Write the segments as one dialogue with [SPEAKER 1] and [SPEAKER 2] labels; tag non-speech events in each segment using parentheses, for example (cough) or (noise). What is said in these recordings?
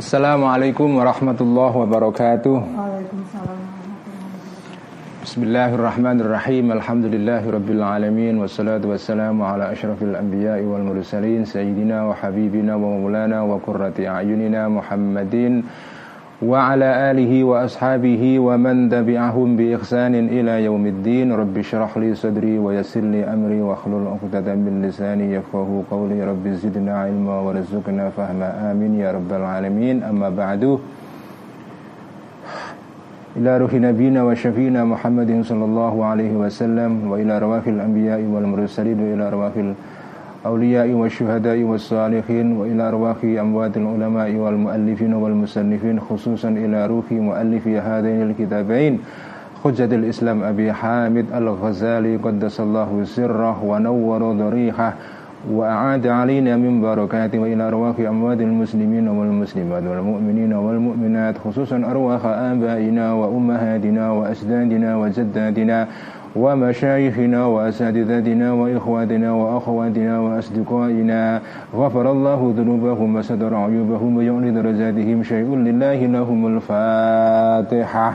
[SPEAKER 1] Assalamualaikum warahmatullahi wabarakatuh. Bismillahirrahmanirrahim. Alhamdulillahirabbil alamin wassalatu wassalamu ala asyrafil anbiya'i wal mursalin sayyidina wa habibina wa maulana wa qurrati a'yunina Muhammadin وعلى آله وأصحابه ومن تبعهم بإحسان إلى يوم الدين. رب اشرح لي صدري ويسر لي أمري واحلل عقدة من لساني يفقه قولي. رب زدنا علما وارزقنا فهما. آمين يا رب العالمين. أما بعد إلى روح نبينا وشفينا محمد صلى الله عليه وسلم وإلى رواف الأنبياء والمرسلين وإلى رواف الأنبياء الأولياء والشهداء والصالحين وإلى رواح أموات العلماء والمؤلفين والمصنفين خصوصا إلى روح مؤلف هذين الكتابين. حجة الإسلام أبي حامد الغزالي قدس الله سره ونور ضريحه وأعاد علينا من بركاته وإلى أرواح أموات المسلمين والمسلمات والمؤمنين والمؤمنات خصوصا أرواح آبائنا وأمهاتنا وأجدادنا وجداتنا. ومشايخنا وأساتذتنا وإخواتنا وأخواتنا وأصدقائنا. غفر الله ذنوبهم وستر عيوبهم ويعلي درجاتهم شيء لله لهم الفاتحة.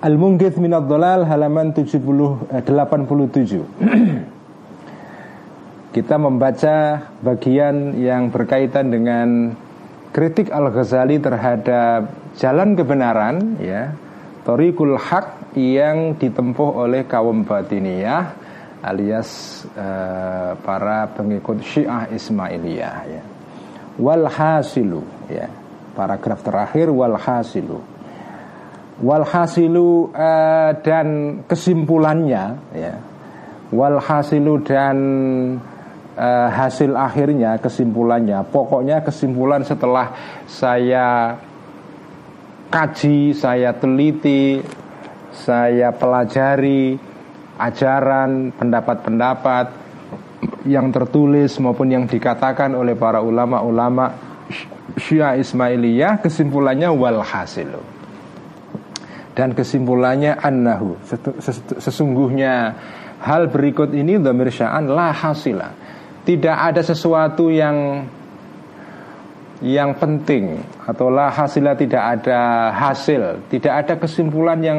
[SPEAKER 1] Al-Mungkith Minad Dolal halaman 70, eh, 87 (clears throat) Kita membaca bagian yang berkaitan dengan kritik Al-Ghazali terhadap jalan kebenaran ya Torikul Haq yang ditempuh oleh kaum batiniyah alias eh, para pengikut Syiah Ismailiyah ya. Walhasilu ya. Paragraf terakhir walhasilu walhasilu uh, dan kesimpulannya ya. Walhasilu dan uh, hasil akhirnya kesimpulannya. Pokoknya kesimpulan setelah saya kaji saya teliti saya pelajari ajaran pendapat-pendapat yang tertulis maupun yang dikatakan oleh para ulama-ulama Syiah Ismailiyah kesimpulannya walhasilu dan kesimpulannya annahu sesungguhnya hal berikut ini dhamir sya'an la hasila. Tidak ada sesuatu yang yang penting atau la hasila tidak ada hasil. Tidak ada kesimpulan yang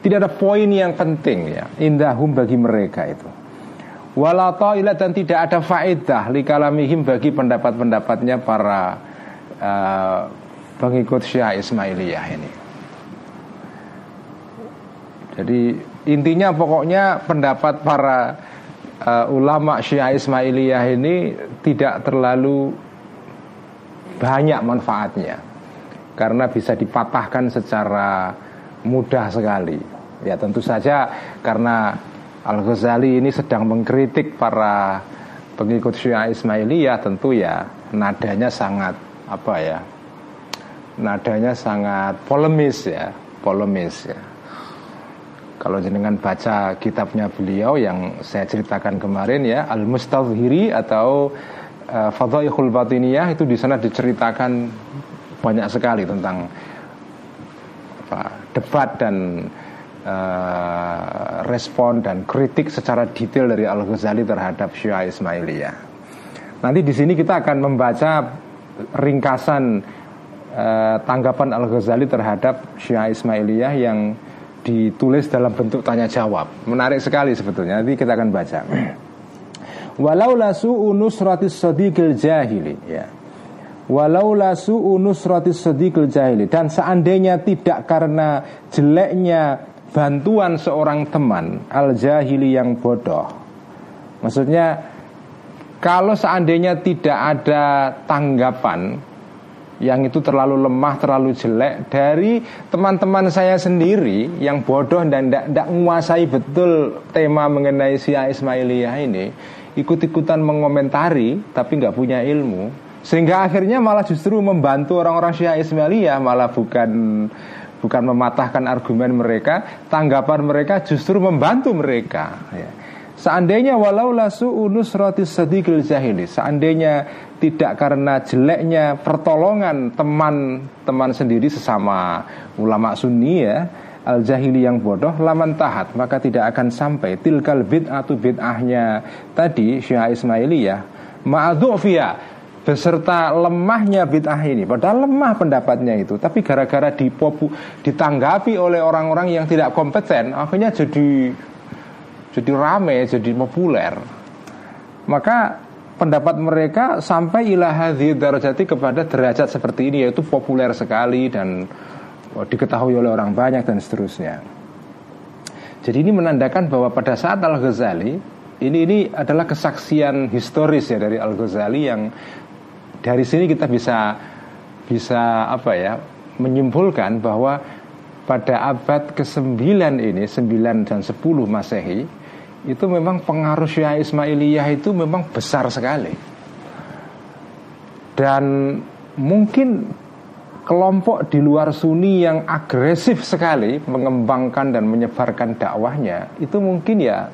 [SPEAKER 1] tidak ada poin yang penting ya indahum bagi mereka itu. Wala ta'ila dan tidak ada faedah likalamihim bagi pendapat-pendapatnya para uh, pengikut Syiah Ismailiyah ini jadi intinya pokoknya pendapat para uh, ulama Syiah Ismailiyah ini tidak terlalu banyak manfaatnya karena bisa dipatahkan secara mudah sekali. Ya tentu saja karena Al Ghazali ini sedang mengkritik para pengikut Syiah Ismailiyah tentu ya nadanya sangat apa ya nadanya sangat polemis ya polemis ya kalau jenengan baca kitabnya beliau yang saya ceritakan kemarin ya Al Mustadhiri atau uh, Fadhaihul Batiniyah itu di sana diceritakan banyak sekali tentang apa, debat dan uh, respon dan kritik secara detail dari Al Ghazali terhadap Syiah Ismailiyah. Nanti di sini kita akan membaca ringkasan uh, tanggapan Al Ghazali terhadap Syiah Ismailiyah yang ditulis dalam bentuk tanya jawab. Menarik sekali sebetulnya. Nanti kita akan baca. (clears throat) Walau lasu unusratis sadiqil jahili ya. Walau lasu unusratis sadiqil jahili dan seandainya tidak karena jeleknya bantuan seorang teman al jahili yang bodoh. Maksudnya kalau seandainya tidak ada tanggapan yang itu terlalu lemah, terlalu jelek dari teman-teman saya sendiri yang bodoh dan tidak menguasai betul tema mengenai Syiah Ismailiyah ini ikut-ikutan mengomentari tapi nggak punya ilmu Sehingga akhirnya malah justru membantu orang-orang Syiah Ismailiyah malah bukan bukan mematahkan argumen mereka, tanggapan mereka justru membantu mereka. Ya. Seandainya walau lasu unus roti sedikil jahili, seandainya tidak karena jeleknya pertolongan teman-teman sendiri sesama ulama sunni ya, al jahili yang bodoh laman tahat maka tidak akan sampai tilkal bid'atu bid'ahnya. Tadi Syiah Ismailiyah ma'adhu'fiyah beserta lemahnya bid'ah ini. Padahal lemah pendapatnya itu tapi gara-gara dipopu ditanggapi oleh orang-orang yang tidak kompeten akhirnya jadi jadi rame jadi populer. Maka pendapat mereka sampai ilah darajati kepada derajat seperti ini yaitu populer sekali dan diketahui oleh orang banyak dan seterusnya. Jadi ini menandakan bahwa pada saat Al Ghazali ini ini adalah kesaksian historis ya dari Al Ghazali yang dari sini kita bisa bisa apa ya menyimpulkan bahwa pada abad ke-9 ini 9 dan 10 Masehi itu memang pengaruh Syiah Ismailiyah itu memang besar sekali. Dan mungkin kelompok di luar Sunni yang agresif sekali mengembangkan dan menyebarkan dakwahnya itu mungkin ya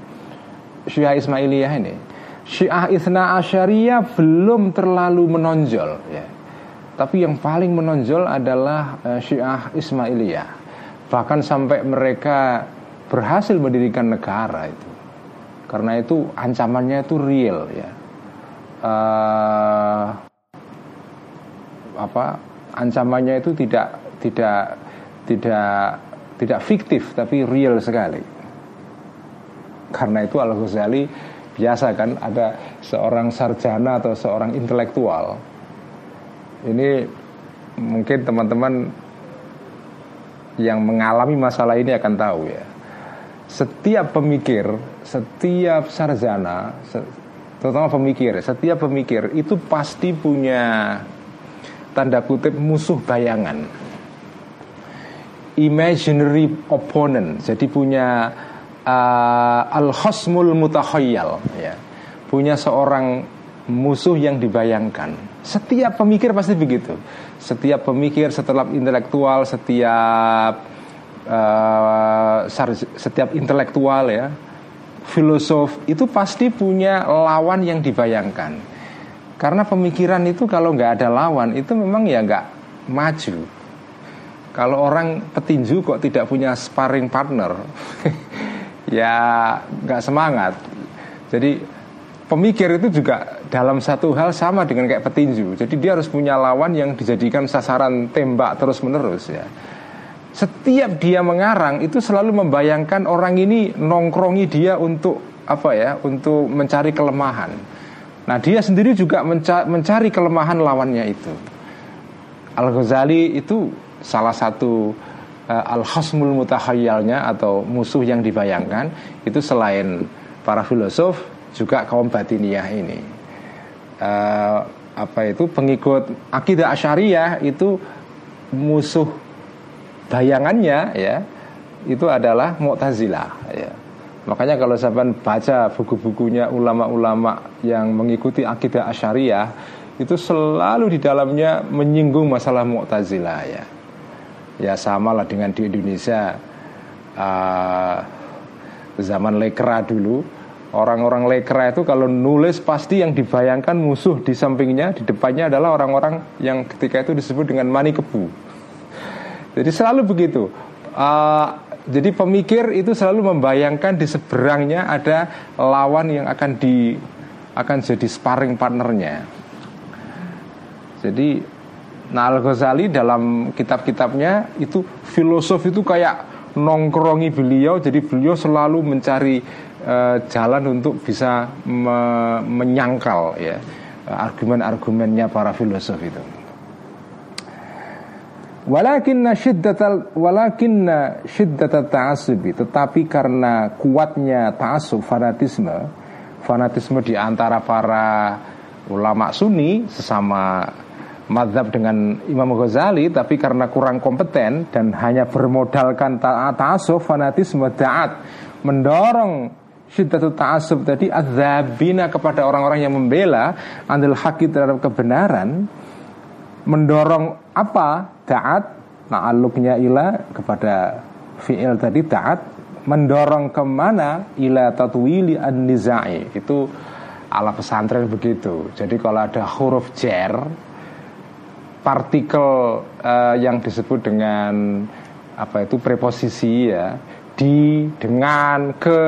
[SPEAKER 1] Syiah Ismailiyah ini. Syiah Isna Asyariyah belum terlalu menonjol ya. Tapi yang paling menonjol adalah uh, Syiah Ismailiyah. Bahkan sampai mereka berhasil mendirikan negara itu. Karena itu ancamannya itu real ya. Uh, apa ancamannya itu tidak tidak tidak tidak fiktif tapi real sekali. Karena itu Al Ghazali biasa kan ada seorang sarjana atau seorang intelektual ini mungkin teman-teman yang mengalami masalah ini akan tahu ya setiap pemikir setiap sarjana terutama pemikir setiap pemikir itu pasti punya tanda kutip musuh bayangan imaginary opponent jadi punya uh, al-khosmul mutakhayyal ya. Punya seorang musuh yang dibayangkan. Setiap pemikir pasti begitu. Setiap pemikir, setiap intelektual, setiap uh, setiap intelektual ya, filosof itu pasti punya lawan yang dibayangkan. Karena pemikiran itu kalau nggak ada lawan itu memang ya nggak maju. Kalau orang petinju kok tidak punya sparring partner, (laughs) ya nggak semangat. Jadi pemikir itu juga dalam satu hal sama dengan kayak petinju. Jadi dia harus punya lawan yang dijadikan sasaran tembak terus menerus ya. Setiap dia mengarang itu selalu membayangkan orang ini nongkrongi dia untuk apa ya, untuk mencari kelemahan. Nah dia sendiri juga mencari kelemahan lawannya itu. Al Ghazali itu salah satu uh, al-khasmul mutahayyalnya atau musuh yang dibayangkan itu selain para filosof juga kaum batiniyah ini. Uh, apa itu pengikut akidah asyariah itu musuh bayangannya ya itu adalah Mu'tazilah ya. Makanya kalau saya baca buku-bukunya ulama-ulama yang mengikuti akidah asyariah itu selalu di dalamnya menyinggung masalah Mu'tazilah ya. Ya sama lah dengan di Indonesia uh, zaman lekra dulu. Orang-orang lekra itu kalau nulis pasti yang dibayangkan musuh di sampingnya di depannya adalah orang-orang yang ketika itu disebut dengan mani kebu jadi selalu begitu. Uh, jadi pemikir itu selalu membayangkan di seberangnya ada lawan yang akan di akan jadi sparring partnernya. Jadi Nah Al Ghazali dalam kitab-kitabnya itu filosof itu kayak nongkrongi beliau, jadi beliau selalu mencari uh, jalan untuk bisa me menyangkal ya argumen-argumennya para filosof itu. Walakinna syiddatal walakinna syiddatal ta'assubi. Tetapi karena kuatnya ta'assub fanatisme fanatisme di antara para ulama sunni sesama madhab dengan Imam Ghazali tapi karena kurang kompeten dan hanya bermodalkan ta'asuf fanatisme da'at mendorong Syiddatut ta'asub tadi Adzabina kepada orang-orang yang membela Andil haki terhadap kebenaran Mendorong apa? Ta'at Na'aluknya ila kepada fi'il tadi ta'at Mendorong ke mana? Ila tatwili an-nizai Itu ala pesantren begitu Jadi kalau ada huruf jer Partikel uh, yang disebut dengan apa itu preposisi ya di dengan ke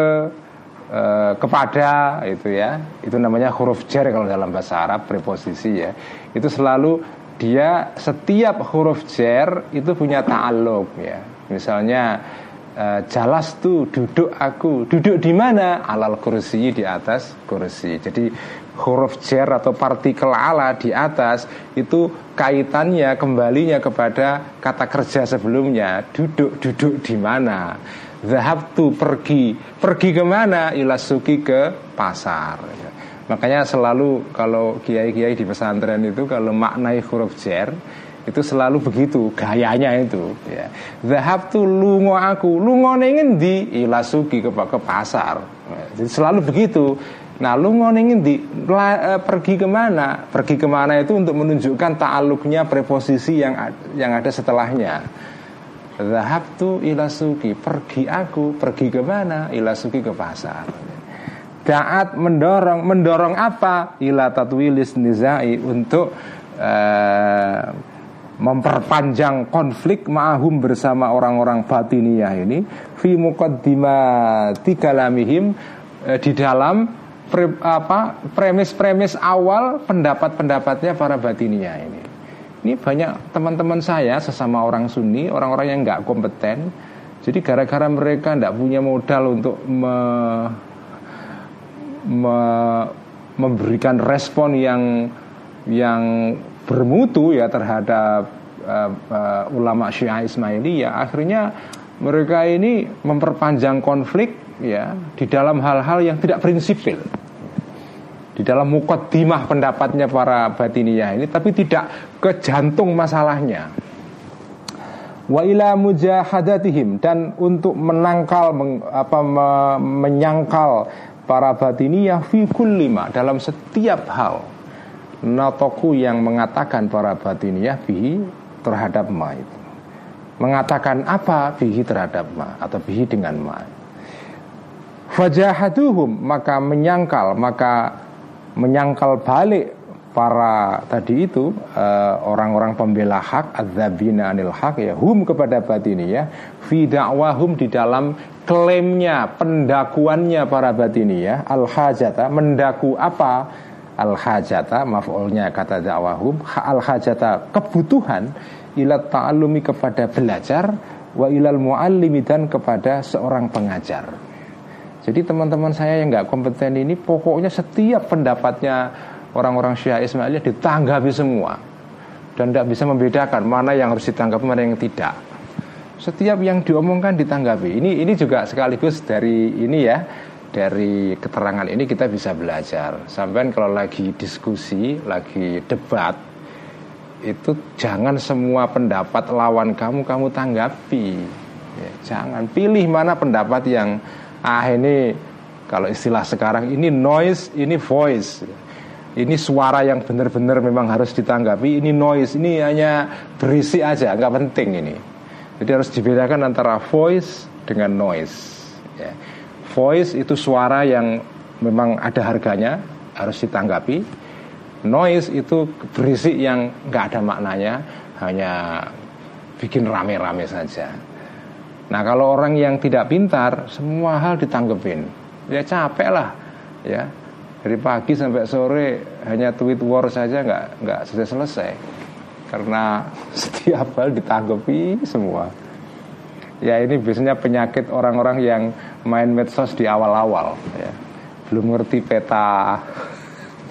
[SPEAKER 1] e, kepada itu ya itu namanya huruf jar kalau dalam bahasa Arab preposisi ya itu selalu dia setiap huruf jar itu punya ta'alluq ya. Misalnya e, jalas tuh duduk aku. Duduk di mana? Alal kursi di atas kursi. Jadi huruf jar atau partikel ala di atas itu kaitannya kembalinya kepada kata kerja sebelumnya. Duduk duduk di mana? Zahab tu pergi Pergi ke mana? Ilasuki ke pasar Makanya selalu kalau kiai-kiai di pesantren itu Kalau maknai huruf jer Itu selalu begitu Gayanya itu ya. Zahab tu lungo aku Lungo ingin di Ilasuki ke, ke pasar Jadi selalu begitu Nah lungo ingin di eh, Pergi ke mana? Pergi ke mana itu untuk menunjukkan ta'aluknya preposisi yang, yang ada setelahnya tu ila suki Pergi aku, pergi ke mana? Ila suki ke pasar Da'at mendorong, mendorong apa? Ila tatwilis nizai Untuk uh, memperpanjang konflik ma'ahum bersama orang-orang batiniyah ini Fi muqaddimati kalamihim uh, Di dalam pre, apa premis-premis awal pendapat-pendapatnya para batiniyah ini ini banyak teman-teman saya sesama orang Sunni, orang-orang yang nggak kompeten. Jadi gara-gara mereka nggak punya modal untuk me, me, memberikan respon yang yang bermutu ya terhadap uh, uh, ulama Syiah Ismailiyah, akhirnya mereka ini memperpanjang konflik ya di dalam hal-hal yang tidak prinsipil. Di dalam mukaddimah pendapatnya para batiniyah ini tapi tidak ke jantung masalahnya. Wa ila mujahadatihim dan untuk menangkal meng, apa me, menyangkal para batiniyah fi kullima dalam setiap hal. Natoku yang mengatakan para batiniyah bihi terhadap ma itu. Mengatakan apa bihi terhadap ma atau bihi dengan ma? Fajahaduhum maka menyangkal maka menyangkal balik para tadi itu uh, orang-orang pembela hak adzabina anil hak ya hum kepada batiniyah fi dakwahum di dalam klaimnya pendakuannya para batiniyah al hajata mendaku apa? Al hajata maf'ulnya kata dakwahum. Al hajata kebutuhan ila ta'allumi kepada belajar wa ilal muallimi dan kepada seorang pengajar. Jadi teman-teman saya yang nggak kompeten ini pokoknya setiap pendapatnya orang-orang Syiah Ismailiyah ditanggapi semua. Dan tidak bisa membedakan mana yang harus ditanggapi mana yang tidak. Setiap yang diomongkan ditanggapi. Ini ini juga sekaligus dari ini ya dari keterangan ini kita bisa belajar. Sampai kalau lagi diskusi, lagi debat itu jangan semua pendapat lawan kamu kamu tanggapi. Ya, jangan pilih mana pendapat yang ah ini kalau istilah sekarang ini noise, ini voice. Ini suara yang benar-benar memang harus ditanggapi. Ini noise, ini hanya berisi aja, nggak penting ini. Jadi harus dibedakan antara voice dengan noise. Ya. Voice itu suara yang memang ada harganya, harus ditanggapi. Noise itu berisi yang nggak ada maknanya, hanya bikin rame-rame saja. Nah kalau orang yang tidak pintar Semua hal ditanggepin Ya capek lah ya Dari pagi sampai sore Hanya tweet war saja nggak nggak selesai-selesai Karena setiap hal ditanggepi semua. Ya ini biasanya penyakit orang-orang yang main medsos di awal-awal ya. Belum ngerti peta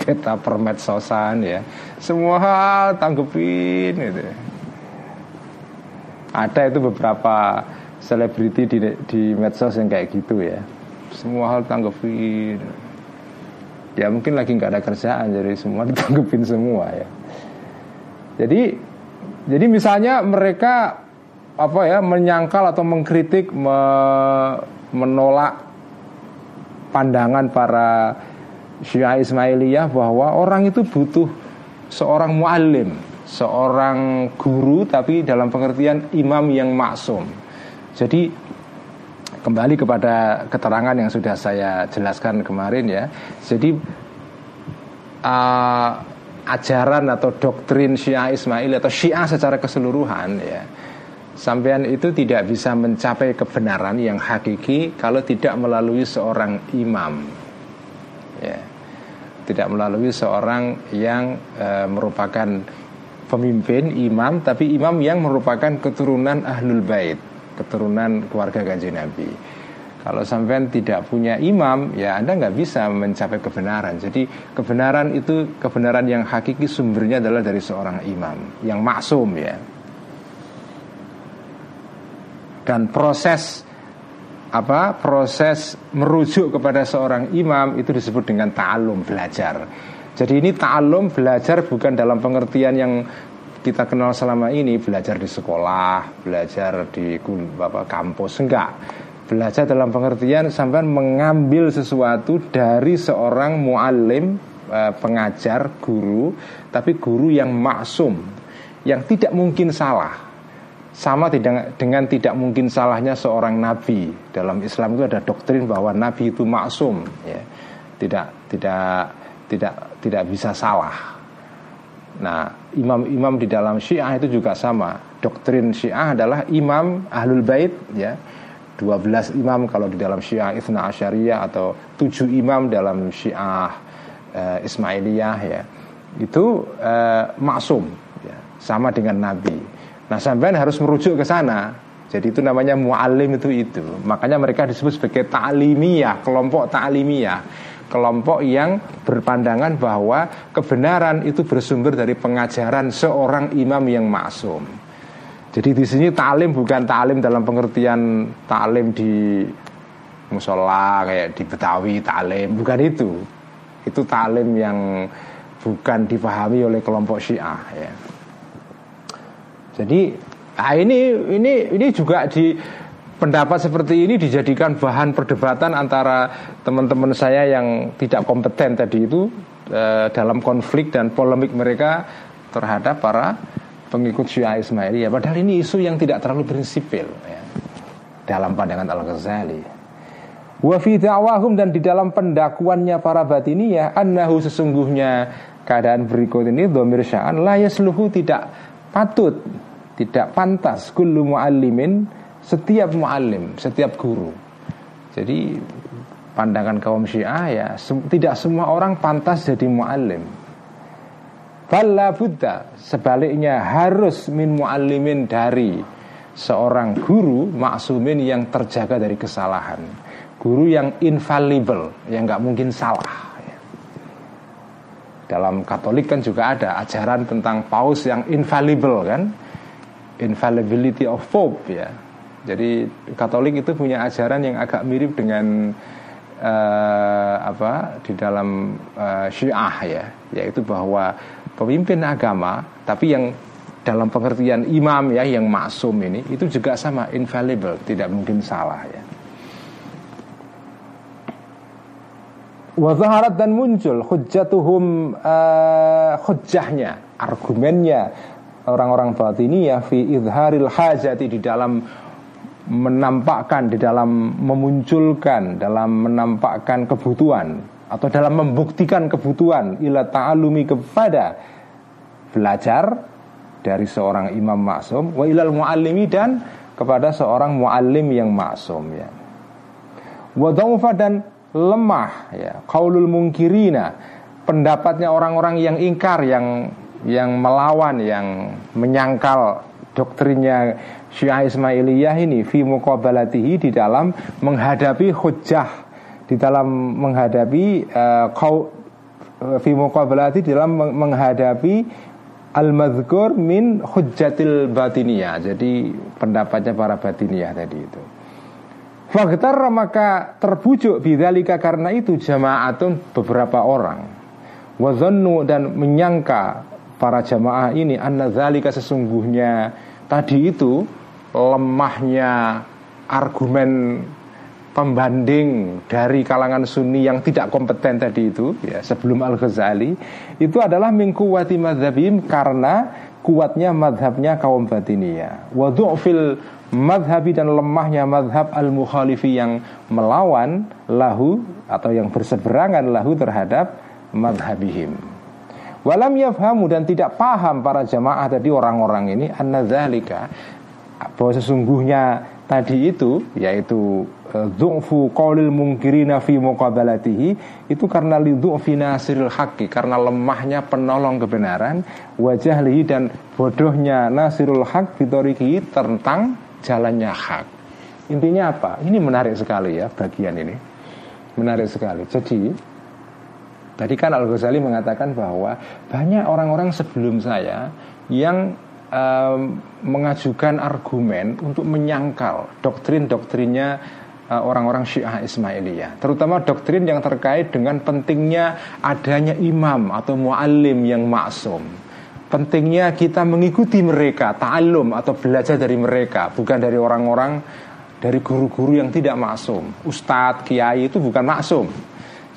[SPEAKER 1] peta permedsosan ya. Semua hal tanggepin gitu. Ada itu beberapa selebriti di, di medsos yang kayak gitu ya. Semua hal tanggepin. Ya mungkin lagi nggak ada kerjaan jadi semua (laughs) ditanggepin semua ya jadi jadi misalnya mereka apa ya menyangkal atau mengkritik me, menolak pandangan para Syiah Ismailiyah bahwa orang itu butuh seorang muallim, seorang guru tapi dalam pengertian imam yang maksum. Jadi kembali kepada keterangan yang sudah saya jelaskan kemarin ya. Jadi uh, ajaran atau doktrin Syiah Ismail atau Syiah secara keseluruhan ya Sampean itu tidak bisa mencapai kebenaran yang hakiki kalau tidak melalui seorang imam. Ya. Tidak melalui seorang yang e, merupakan pemimpin imam tapi imam yang merupakan keturunan ahlul bait, keturunan keluarga kanjeng Nabi. Kalau sampean tidak punya imam, ya Anda nggak bisa mencapai kebenaran. Jadi kebenaran itu kebenaran yang hakiki sumbernya adalah dari seorang imam yang maksum ya dan proses apa proses merujuk kepada seorang imam itu disebut dengan ta'alum belajar. Jadi ini ta'alum belajar bukan dalam pengertian yang kita kenal selama ini belajar di sekolah, belajar di apa, kampus enggak. Belajar dalam pengertian sampai mengambil sesuatu dari seorang muallim, eh, pengajar, guru, tapi guru yang maksum, yang tidak mungkin salah. Sama dengan tidak mungkin salahnya seorang nabi. Dalam Islam itu ada doktrin bahwa nabi itu maksum ya. Tidak tidak tidak tidak bisa salah. Nah imam-imam di dalam Syiah itu juga sama. Doktrin Syiah adalah imam ahlul bait ya 12 imam kalau di dalam Syiah Ithna Asyariyah atau 7 imam dalam Syiah uh, Ismailiyah ya itu uh, maksum ya, sama dengan nabi Nah sampean harus merujuk ke sana. Jadi itu namanya mu'alim itu itu. Makanya mereka disebut sebagai ta'limiyah, kelompok ta'limiyah. Kelompok yang berpandangan bahwa kebenaran itu bersumber dari pengajaran seorang imam yang maksum. Jadi di sini ta'lim bukan ta'lim dalam pengertian ta'lim di musola kayak di Betawi ta'lim, bukan itu. Itu ta'lim yang bukan dipahami oleh kelompok Syiah ya. Jadi nah ini ini ini juga di pendapat seperti ini dijadikan bahan perdebatan antara teman-teman saya yang tidak kompeten tadi itu eh, dalam konflik dan polemik mereka terhadap para pengikut Syiah Ismaili ya padahal ini isu yang tidak terlalu prinsipil ya, dalam pandangan Al Ghazali. Wa da'wahum dan di dalam pendakuannya para batiniyah annahu sesungguhnya keadaan berikut ini dhamir sya'an la yasluhu tidak patut tidak pantas kullu muallimin setiap muallim, setiap guru. Jadi pandangan kaum Syiah ya se tidak semua orang pantas jadi muallim. Balla buddha sebaliknya harus min muallimin dari seorang guru maksumin yang terjaga dari kesalahan. Guru yang infallible, yang nggak mungkin salah. Dalam Katolik kan juga ada ajaran tentang paus yang infallible kan infallibility of Pope ya. Jadi Katolik itu punya ajaran yang agak mirip dengan uh, apa di dalam uh, Syiah ya, yaitu bahwa pemimpin agama tapi yang dalam pengertian imam ya yang maksum ini itu juga sama infallible, tidak mungkin salah ya. Wazaharat dan muncul hujjatuhum uh, hujjahnya, argumennya orang-orang batiniyah fi idharil hajati di dalam menampakkan di dalam memunculkan dalam menampakkan kebutuhan atau dalam membuktikan kebutuhan ila ta'alumi kepada belajar dari seorang imam maksum wa ilal muallimi dan kepada seorang muallim yang maksum ya. Wa dan lemah ya. Qaulul mungkirina pendapatnya orang-orang yang ingkar yang yang melawan yang menyangkal doktrinnya Syiah Ismailiyah ini fi muqabalatihi di dalam menghadapi hujah di dalam menghadapi uh, kau uh, fi di dalam menghadapi al-madhkur min hujjatil batiniyah. Jadi pendapatnya para batiniyah tadi itu. Faktar maka terbujuk bidzalika karena itu jamaatun beberapa orang. Wazannu dan menyangka para jamaah ini anna zalika sesungguhnya tadi itu lemahnya argumen pembanding dari kalangan Sunni yang tidak kompeten tadi itu ya sebelum Al Ghazali itu adalah mingkuwati madhabim karena kuatnya madhabnya kaum batinia wa fil madhabi dan lemahnya madhab al mukhalifi yang melawan lahu atau yang berseberangan lahu terhadap madhabihim. Walam yafhamu dan tidak paham para jamaah tadi orang-orang ini anna bahwa sesungguhnya tadi itu yaitu e, du'fu qaulil mungkirina fi muqabalatihi. Itu karena li du'fi nasiril haqqi karena lemahnya penolong kebenaran wajah lihi dan bodohnya nasirul haq fitoriki tentang jalannya hak. Intinya apa? Ini menarik sekali ya bagian ini. Menarik sekali. Jadi tadi kan Al Ghazali mengatakan bahwa banyak orang-orang sebelum saya yang mengajukan argumen untuk menyangkal doktrin-doktrinnya orang-orang Syiah Ismailiyah, terutama doktrin yang terkait dengan pentingnya adanya imam atau muallim yang maksum. Pentingnya kita mengikuti mereka, ta'allum atau belajar dari mereka, bukan dari orang-orang dari guru-guru yang tidak maksum. Ustadz, kiai itu bukan maksum.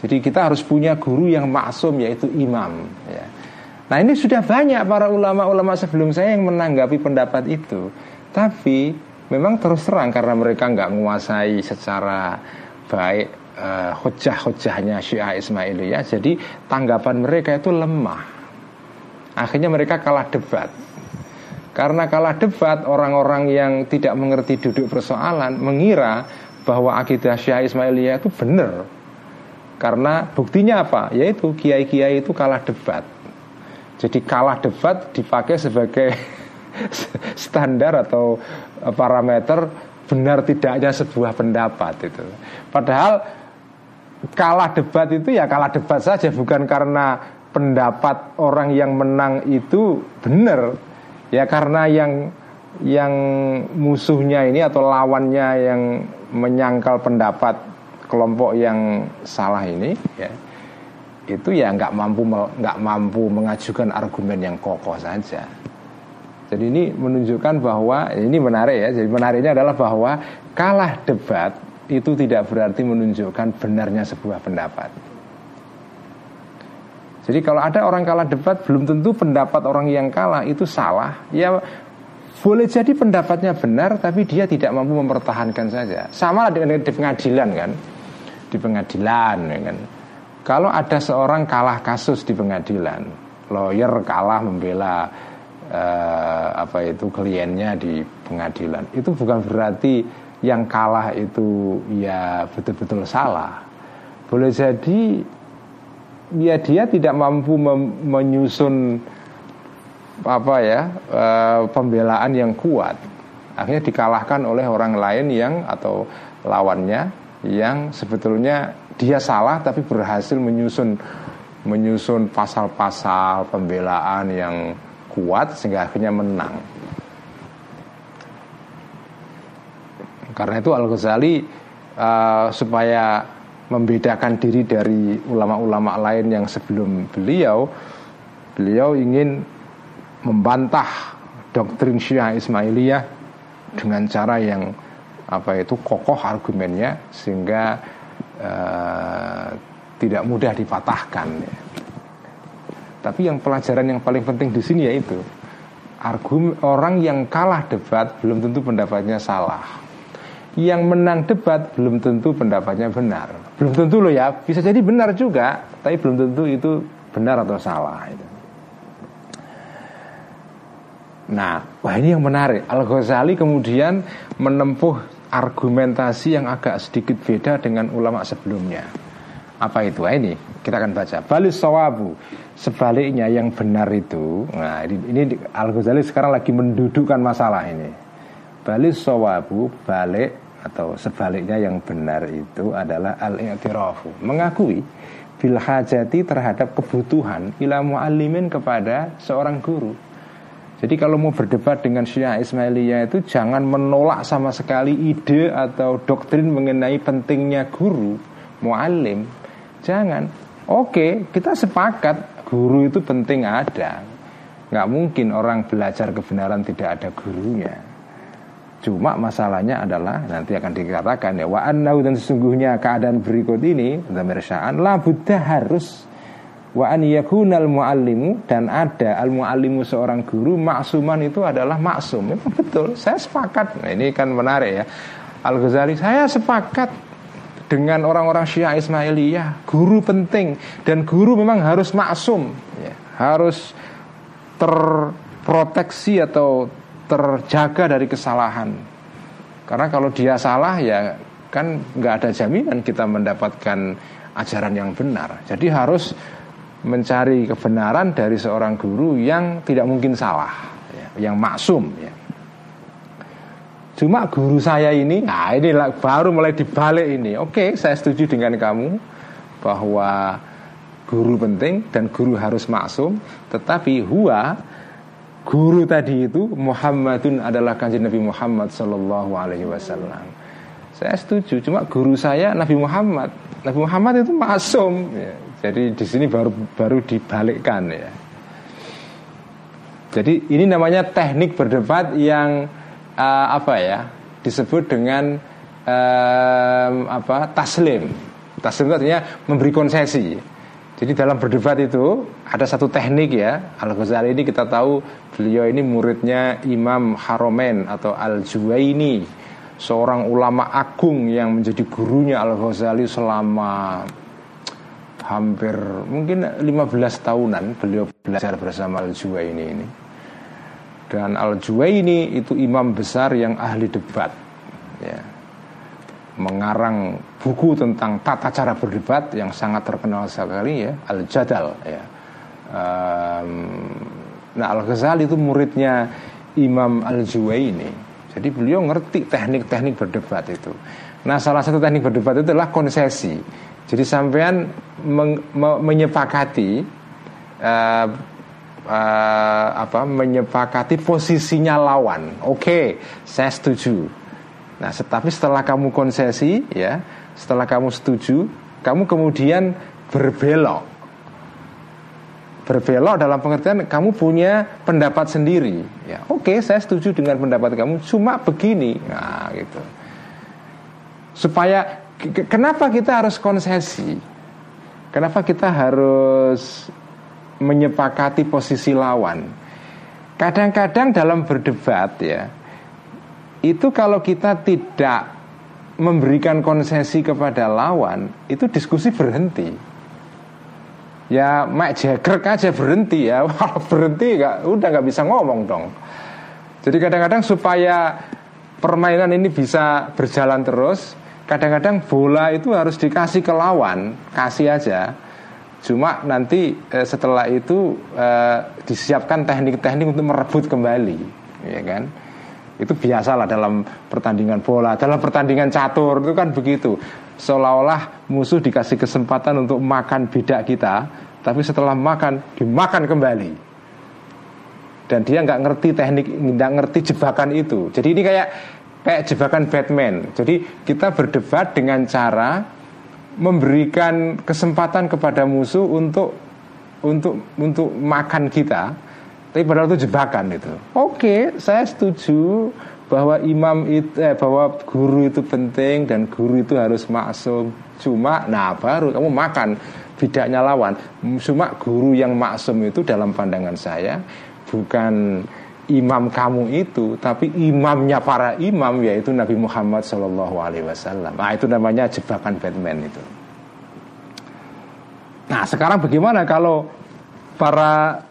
[SPEAKER 1] Jadi kita harus punya guru yang maksum yaitu imam. Ya. Nah ini sudah banyak para ulama-ulama sebelum saya yang menanggapi pendapat itu Tapi memang terus terang karena mereka nggak menguasai secara baik uh, hujah-hujahnya Syiah Ismailiyah Jadi tanggapan mereka itu lemah. Akhirnya mereka kalah debat. Karena kalah debat orang-orang yang tidak mengerti duduk persoalan Mengira bahwa akidah Syiah Ismailiyah itu benar. Karena buktinya apa? Yaitu kiai-kiai itu kalah debat. Jadi kalah debat dipakai sebagai (laughs) standar atau parameter benar tidaknya sebuah pendapat itu. Padahal kalah debat itu ya kalah debat saja bukan karena pendapat orang yang menang itu benar. Ya karena yang yang musuhnya ini atau lawannya yang menyangkal pendapat kelompok yang salah ini ya itu ya nggak mampu nggak mampu mengajukan argumen yang kokoh saja. Jadi ini menunjukkan bahwa ini menarik ya. Jadi menariknya adalah bahwa kalah debat itu tidak berarti menunjukkan benarnya sebuah pendapat. Jadi kalau ada orang kalah debat belum tentu pendapat orang yang kalah itu salah. Ya boleh jadi pendapatnya benar tapi dia tidak mampu mempertahankan saja. Sama dengan di pengadilan kan. Di pengadilan ya kan kalau ada seorang kalah kasus di pengadilan, lawyer kalah membela eh, apa itu kliennya di pengadilan, itu bukan berarti yang kalah itu ya betul-betul salah. Boleh jadi ya dia tidak mampu menyusun apa ya eh, pembelaan yang kuat. Akhirnya dikalahkan oleh orang lain yang atau lawannya yang sebetulnya dia salah tapi berhasil menyusun menyusun pasal-pasal pembelaan yang kuat sehingga akhirnya menang. Karena itu Al Ghazali uh, supaya membedakan diri dari ulama-ulama lain yang sebelum beliau, beliau ingin membantah doktrin Syiah Ismailiyah dengan cara yang apa itu kokoh argumennya sehingga uh, tidak mudah dipatahkan. Ya. Tapi yang pelajaran yang paling penting di sini yaitu argumen orang yang kalah debat belum tentu pendapatnya salah. Yang menang debat belum tentu pendapatnya benar. Belum tentu loh ya, bisa jadi benar juga, tapi belum tentu itu benar atau salah. Itu. Nah, wah ini yang menarik. Al Ghazali kemudian menempuh argumentasi yang agak sedikit beda dengan ulama sebelumnya. Apa itu? Nah, ini kita akan baca. Balis sawabu. Sebaliknya yang benar itu. Nah, ini, ini Al Ghazali sekarang lagi mendudukkan masalah ini. Balis sawabu balik atau sebaliknya yang benar itu adalah al-i'tirafu, mengakui bil hajati terhadap kebutuhan ila muallimin kepada seorang guru. Jadi kalau mau berdebat dengan Syiah Ismailiyah itu jangan menolak sama sekali ide atau doktrin mengenai pentingnya guru, muallim. Jangan. Oke, kita sepakat guru itu penting ada. Nggak mungkin orang belajar kebenaran tidak ada gurunya. Cuma masalahnya adalah nanti akan dikatakan ya wa annau dan sesungguhnya keadaan berikut ini damirsaan la buddha harus wa an yakunal muallimu dan ada al muallimu seorang guru maksuman itu adalah maksum. Memang betul, saya sepakat. Nah, ini kan menarik ya. Al Ghazali saya sepakat dengan orang-orang Syiah Ismailiyah, guru penting dan guru memang harus maksum, ya, harus terproteksi atau terjaga dari kesalahan. Karena kalau dia salah ya kan nggak ada jaminan kita mendapatkan ajaran yang benar. Jadi harus mencari kebenaran dari seorang guru yang tidak mungkin salah, ya, yang maksum. Ya. Cuma guru saya ini, nah ini baru mulai dibalik ini. Oke, saya setuju dengan kamu bahwa guru penting dan guru harus maksum, tetapi huwa guru tadi itu Muhammadun adalah kanjeng Nabi Muhammad Shallallahu Alaihi Wasallam. Saya setuju, cuma guru saya Nabi Muhammad. Nabi Muhammad itu masum. Ya. Jadi di sini baru baru dibalikkan ya. Jadi ini namanya teknik berdebat yang uh, apa ya disebut dengan uh, apa taslim. Taslim itu artinya memberi konsesi. Jadi dalam berdebat itu ada satu teknik ya Al Ghazali ini kita tahu beliau ini muridnya Imam Haromen atau Al Juwaini seorang ulama agung yang menjadi gurunya Al Ghazali selama hampir mungkin 15 tahunan beliau belajar bersama Al Juwaini ini. Dan Al Juwaini itu imam besar yang ahli debat. Ya mengarang buku tentang tata cara berdebat yang sangat terkenal sekali ya Al Jadal ya. Um, nah Al Ghazali itu muridnya Imam Al Juwaini. Jadi beliau ngerti teknik-teknik berdebat itu. Nah salah satu teknik berdebat itu adalah konsesi. Jadi sampean men menyepakati uh, uh, apa menyepakati posisinya lawan. Oke, okay, saya setuju Nah, tetapi setelah kamu konsesi, ya, setelah kamu setuju, kamu kemudian berbelok. Berbelok dalam pengertian kamu punya pendapat sendiri. Ya, oke, saya setuju dengan pendapat kamu. Cuma begini, nah, gitu. Supaya kenapa kita harus konsesi? Kenapa kita harus menyepakati posisi lawan? Kadang-kadang dalam berdebat ya, itu kalau kita tidak memberikan konsesi kepada lawan itu diskusi berhenti. Ya Mike Jagger aja berhenti ya. (laughs) Kalau berhenti gak, udah nggak bisa ngomong dong. Jadi kadang-kadang supaya permainan ini bisa berjalan terus kadang-kadang bola itu harus dikasih ke lawan kasih aja cuma nanti eh, setelah itu eh, disiapkan teknik-teknik untuk merebut kembali ya kan itu biasalah dalam pertandingan bola, dalam pertandingan catur itu kan begitu. Seolah-olah musuh dikasih kesempatan untuk makan bidak kita, tapi setelah makan dimakan kembali. Dan dia nggak ngerti teknik, nggak ngerti jebakan itu. Jadi ini kayak kayak jebakan Batman. Jadi kita berdebat dengan cara memberikan kesempatan kepada musuh untuk untuk untuk makan kita tapi padahal itu jebakan itu. Oke, saya setuju bahwa imam itu eh, bahwa guru itu penting dan guru itu harus maksum. Cuma nah baru kamu makan bidaknya lawan. Cuma guru yang maksum itu dalam pandangan saya bukan imam kamu itu, tapi imamnya para imam yaitu Nabi Muhammad Wasallam. Nah itu namanya jebakan Batman itu. Nah sekarang bagaimana kalau para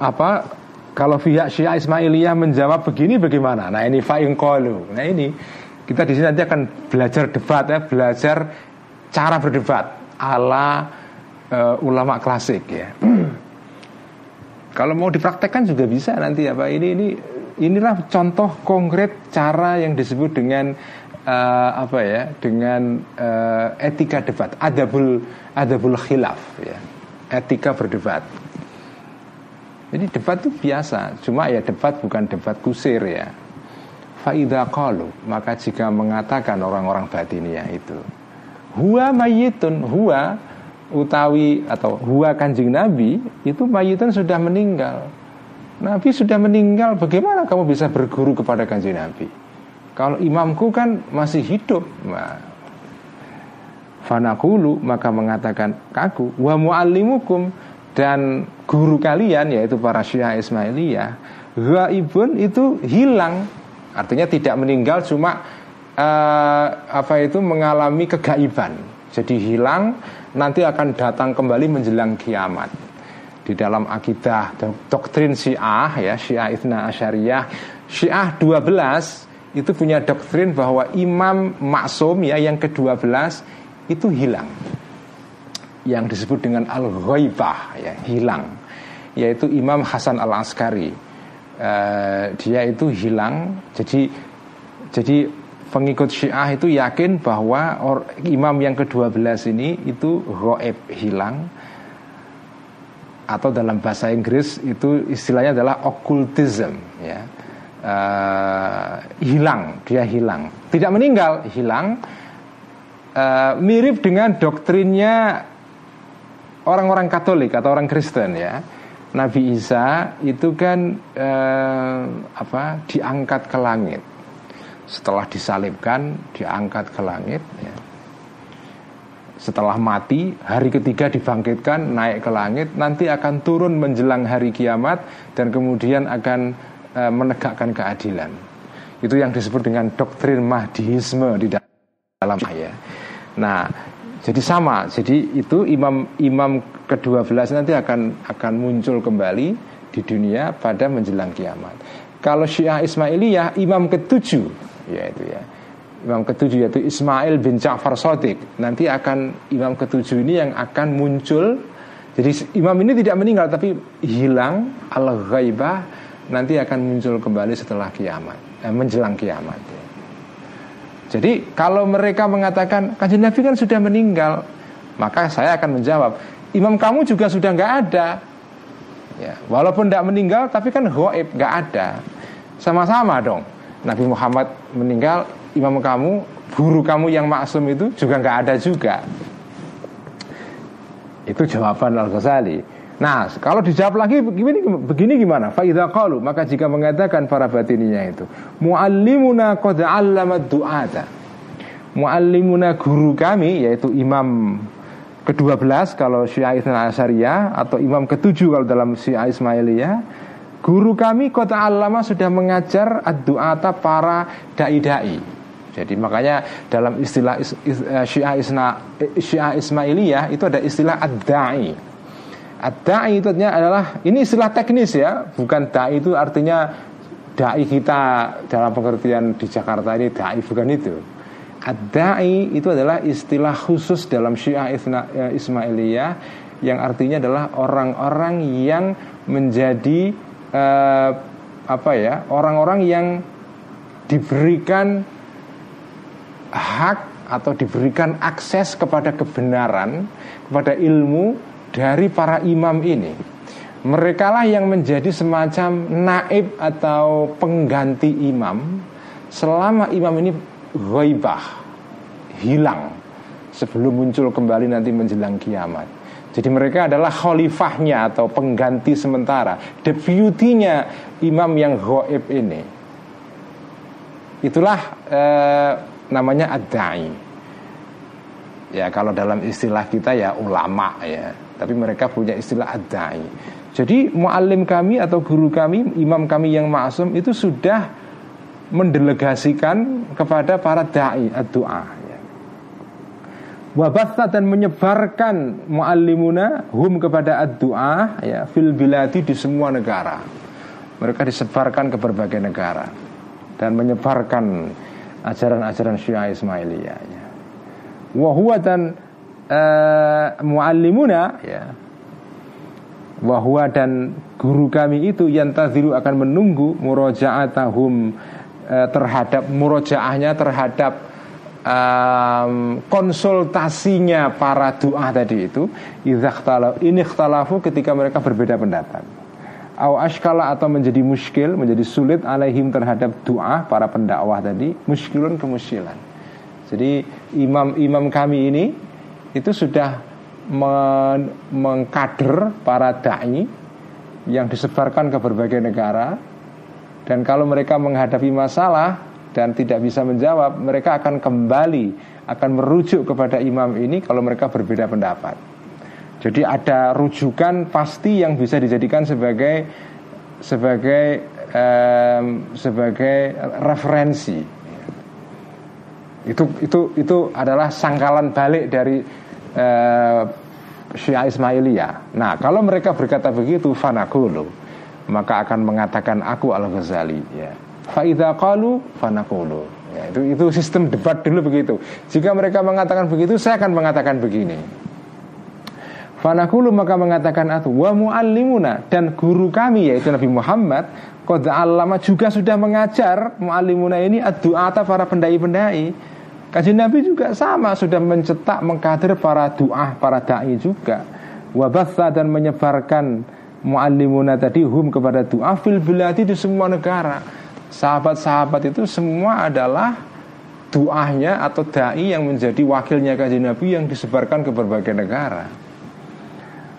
[SPEAKER 1] apa kalau pihak Syiah Ismailiyah menjawab begini bagaimana? Nah ini fa'in qalu. Nah ini kita di sini nanti akan belajar debat ya, belajar cara berdebat ala uh, ulama klasik ya. (clears throat) Kalau mau dipraktekkan juga bisa nanti apa ini ini inilah contoh konkret cara yang disebut dengan uh, apa ya dengan uh, etika debat adabul adabul khilaf ya. Etika berdebat. Jadi debat itu biasa, cuma ya debat bukan debat kusir ya. Faida qalu, maka jika mengatakan orang-orang batinia itu, huwa mayitun, huwa utawi atau huwa kanjeng Nabi itu mayitun sudah meninggal. Nabi sudah meninggal, bagaimana kamu bisa berguru kepada kanjeng Nabi? Kalau imamku kan masih hidup. Nah, fanakulu maka mengatakan kaku wa muallimukum dan guru kalian yaitu para Syiah Ismailiyah gaibun itu hilang artinya tidak meninggal cuma uh, apa itu mengalami kegaiban jadi hilang nanti akan datang kembali menjelang kiamat. Di dalam akidah doktrin Syiah ya Syiah Ithna Asyariyah Syiah 12 itu punya doktrin bahwa imam maksum ya yang ke-12 itu hilang. Yang disebut dengan al-ghaibah ya hilang. Yaitu Imam Hasan al-Askari. Uh, dia itu hilang. Jadi jadi pengikut Syiah itu yakin bahwa or, imam yang ke-12 ini itu ghaib hilang atau dalam bahasa Inggris itu istilahnya adalah occultism ya uh, hilang dia hilang tidak meninggal hilang uh, mirip dengan doktrinnya orang-orang Katolik atau orang Kristen ya. Nabi Isa itu kan uh, apa diangkat ke langit. Setelah disalibkan diangkat ke langit ya. Setelah mati, hari ketiga dibangkitkan, naik ke langit, nanti akan turun menjelang hari kiamat dan kemudian akan uh, menegakkan keadilan. Itu yang disebut dengan doktrin Mahdiisme di dalam ayat. Nah, jadi sama. Jadi itu imam imam ke-12 nanti akan akan muncul kembali di dunia pada menjelang kiamat. Kalau Syiah Ismailiyah imam ke-7 yaitu ya. Imam ke-7 yaitu Ismail bin Ja'far Sotik Nanti akan imam ke-7 ini yang akan muncul Jadi imam ini tidak meninggal tapi hilang al-ghaibah Nanti akan muncul kembali setelah kiamat eh, Menjelang kiamat ya. Jadi kalau mereka mengatakan kanjeng Nabi kan sudah meninggal, maka saya akan menjawab, imam kamu juga sudah nggak ada. Ya, walaupun tidak meninggal, tapi kan goib nggak ada. Sama-sama dong. Nabi Muhammad meninggal, imam kamu, guru kamu yang maksum itu juga nggak ada juga. Itu jawaban Al Ghazali. Nah, kalau dijawab lagi begini, begini gimana? Faidah qalu, maka jika mengatakan para batininya itu, muallimuna qad 'allama du'ata. Muallimuna guru kami yaitu imam ke-12 kalau Syiah Asyariyah atau imam ke-7 kalau dalam Syiah Ismailiyah, guru kami kota alama sudah mengajar ad-du'ata para dai-dai. Jadi makanya dalam istilah Syiah, Isna, Syiah Ismailiyah itu ada istilah ad-da'i Ad-da'i itu adalah ini istilah teknis ya, bukan da'i itu artinya dai kita dalam pengertian di Jakarta ini dai bukan itu. Ad-da'i itu adalah istilah khusus dalam Syiah eh, Ismailiyah yang artinya adalah orang-orang yang menjadi uh, apa ya, orang-orang yang diberikan hak atau diberikan akses kepada kebenaran, kepada ilmu dari para imam ini mereka lah yang menjadi semacam naib atau pengganti imam selama imam ini ghaibah hilang sebelum muncul kembali nanti menjelang kiamat jadi mereka adalah khalifahnya atau pengganti sementara deputinya imam yang ghaib ini itulah eh, namanya ad-da'i ya kalau dalam istilah kita ya ulama ya tapi mereka punya istilah ad-da'i. Jadi muallim kami atau guru kami, imam kami yang maksum itu sudah mendelegasikan kepada para dai ad-du'a. Wabatha dan menyebarkan muallimuna hum kepada ad-du'a ya fil biladi di semua negara. Mereka disebarkan ke berbagai negara dan menyebarkan ajaran-ajaran Syiah Ismailiyah. Ya. Wahwa dan uh, muallimuna ya bahwa dan guru kami itu yang taziru akan menunggu murojaatahum uh, terhadap murojaahnya terhadap um, konsultasinya para doa tadi itu ini ikhtalafu ketika mereka berbeda pendapat. Aw ashkala atau menjadi muskil Menjadi sulit alaihim terhadap doa Para pendakwah tadi Muskilun kemuskilan Jadi imam-imam kami ini itu sudah men mengkader para dai yang disebarkan ke berbagai negara. Dan kalau mereka menghadapi masalah dan tidak bisa menjawab, mereka akan kembali akan merujuk kepada imam ini kalau mereka berbeda pendapat. Jadi ada rujukan pasti yang bisa dijadikan sebagai sebagai um, sebagai referensi. Itu itu itu adalah sangkalan balik dari uh, Syiah Ismailiyah. Nah, kalau mereka berkata begitu, fanakulu, maka akan mengatakan aku Al Ghazali. Ya. Faida kalu fanakulu. Ya, itu itu sistem debat dulu begitu. Jika mereka mengatakan begitu, saya akan mengatakan begini. Fanakulu maka mengatakan aku wa muallimuna dan guru kami yaitu Nabi Muhammad qad allama juga sudah mengajar muallimuna ini ad-du'ata para pendai-pendai Kaji Nabi juga sama sudah mencetak mengkader para doa para dai juga. Wabatha dan menyebarkan muallimuna tadi hum kepada doa fil biladi di semua negara. Sahabat-sahabat itu semua adalah doanya atau dai yang menjadi wakilnya kaji Nabi yang disebarkan ke berbagai negara.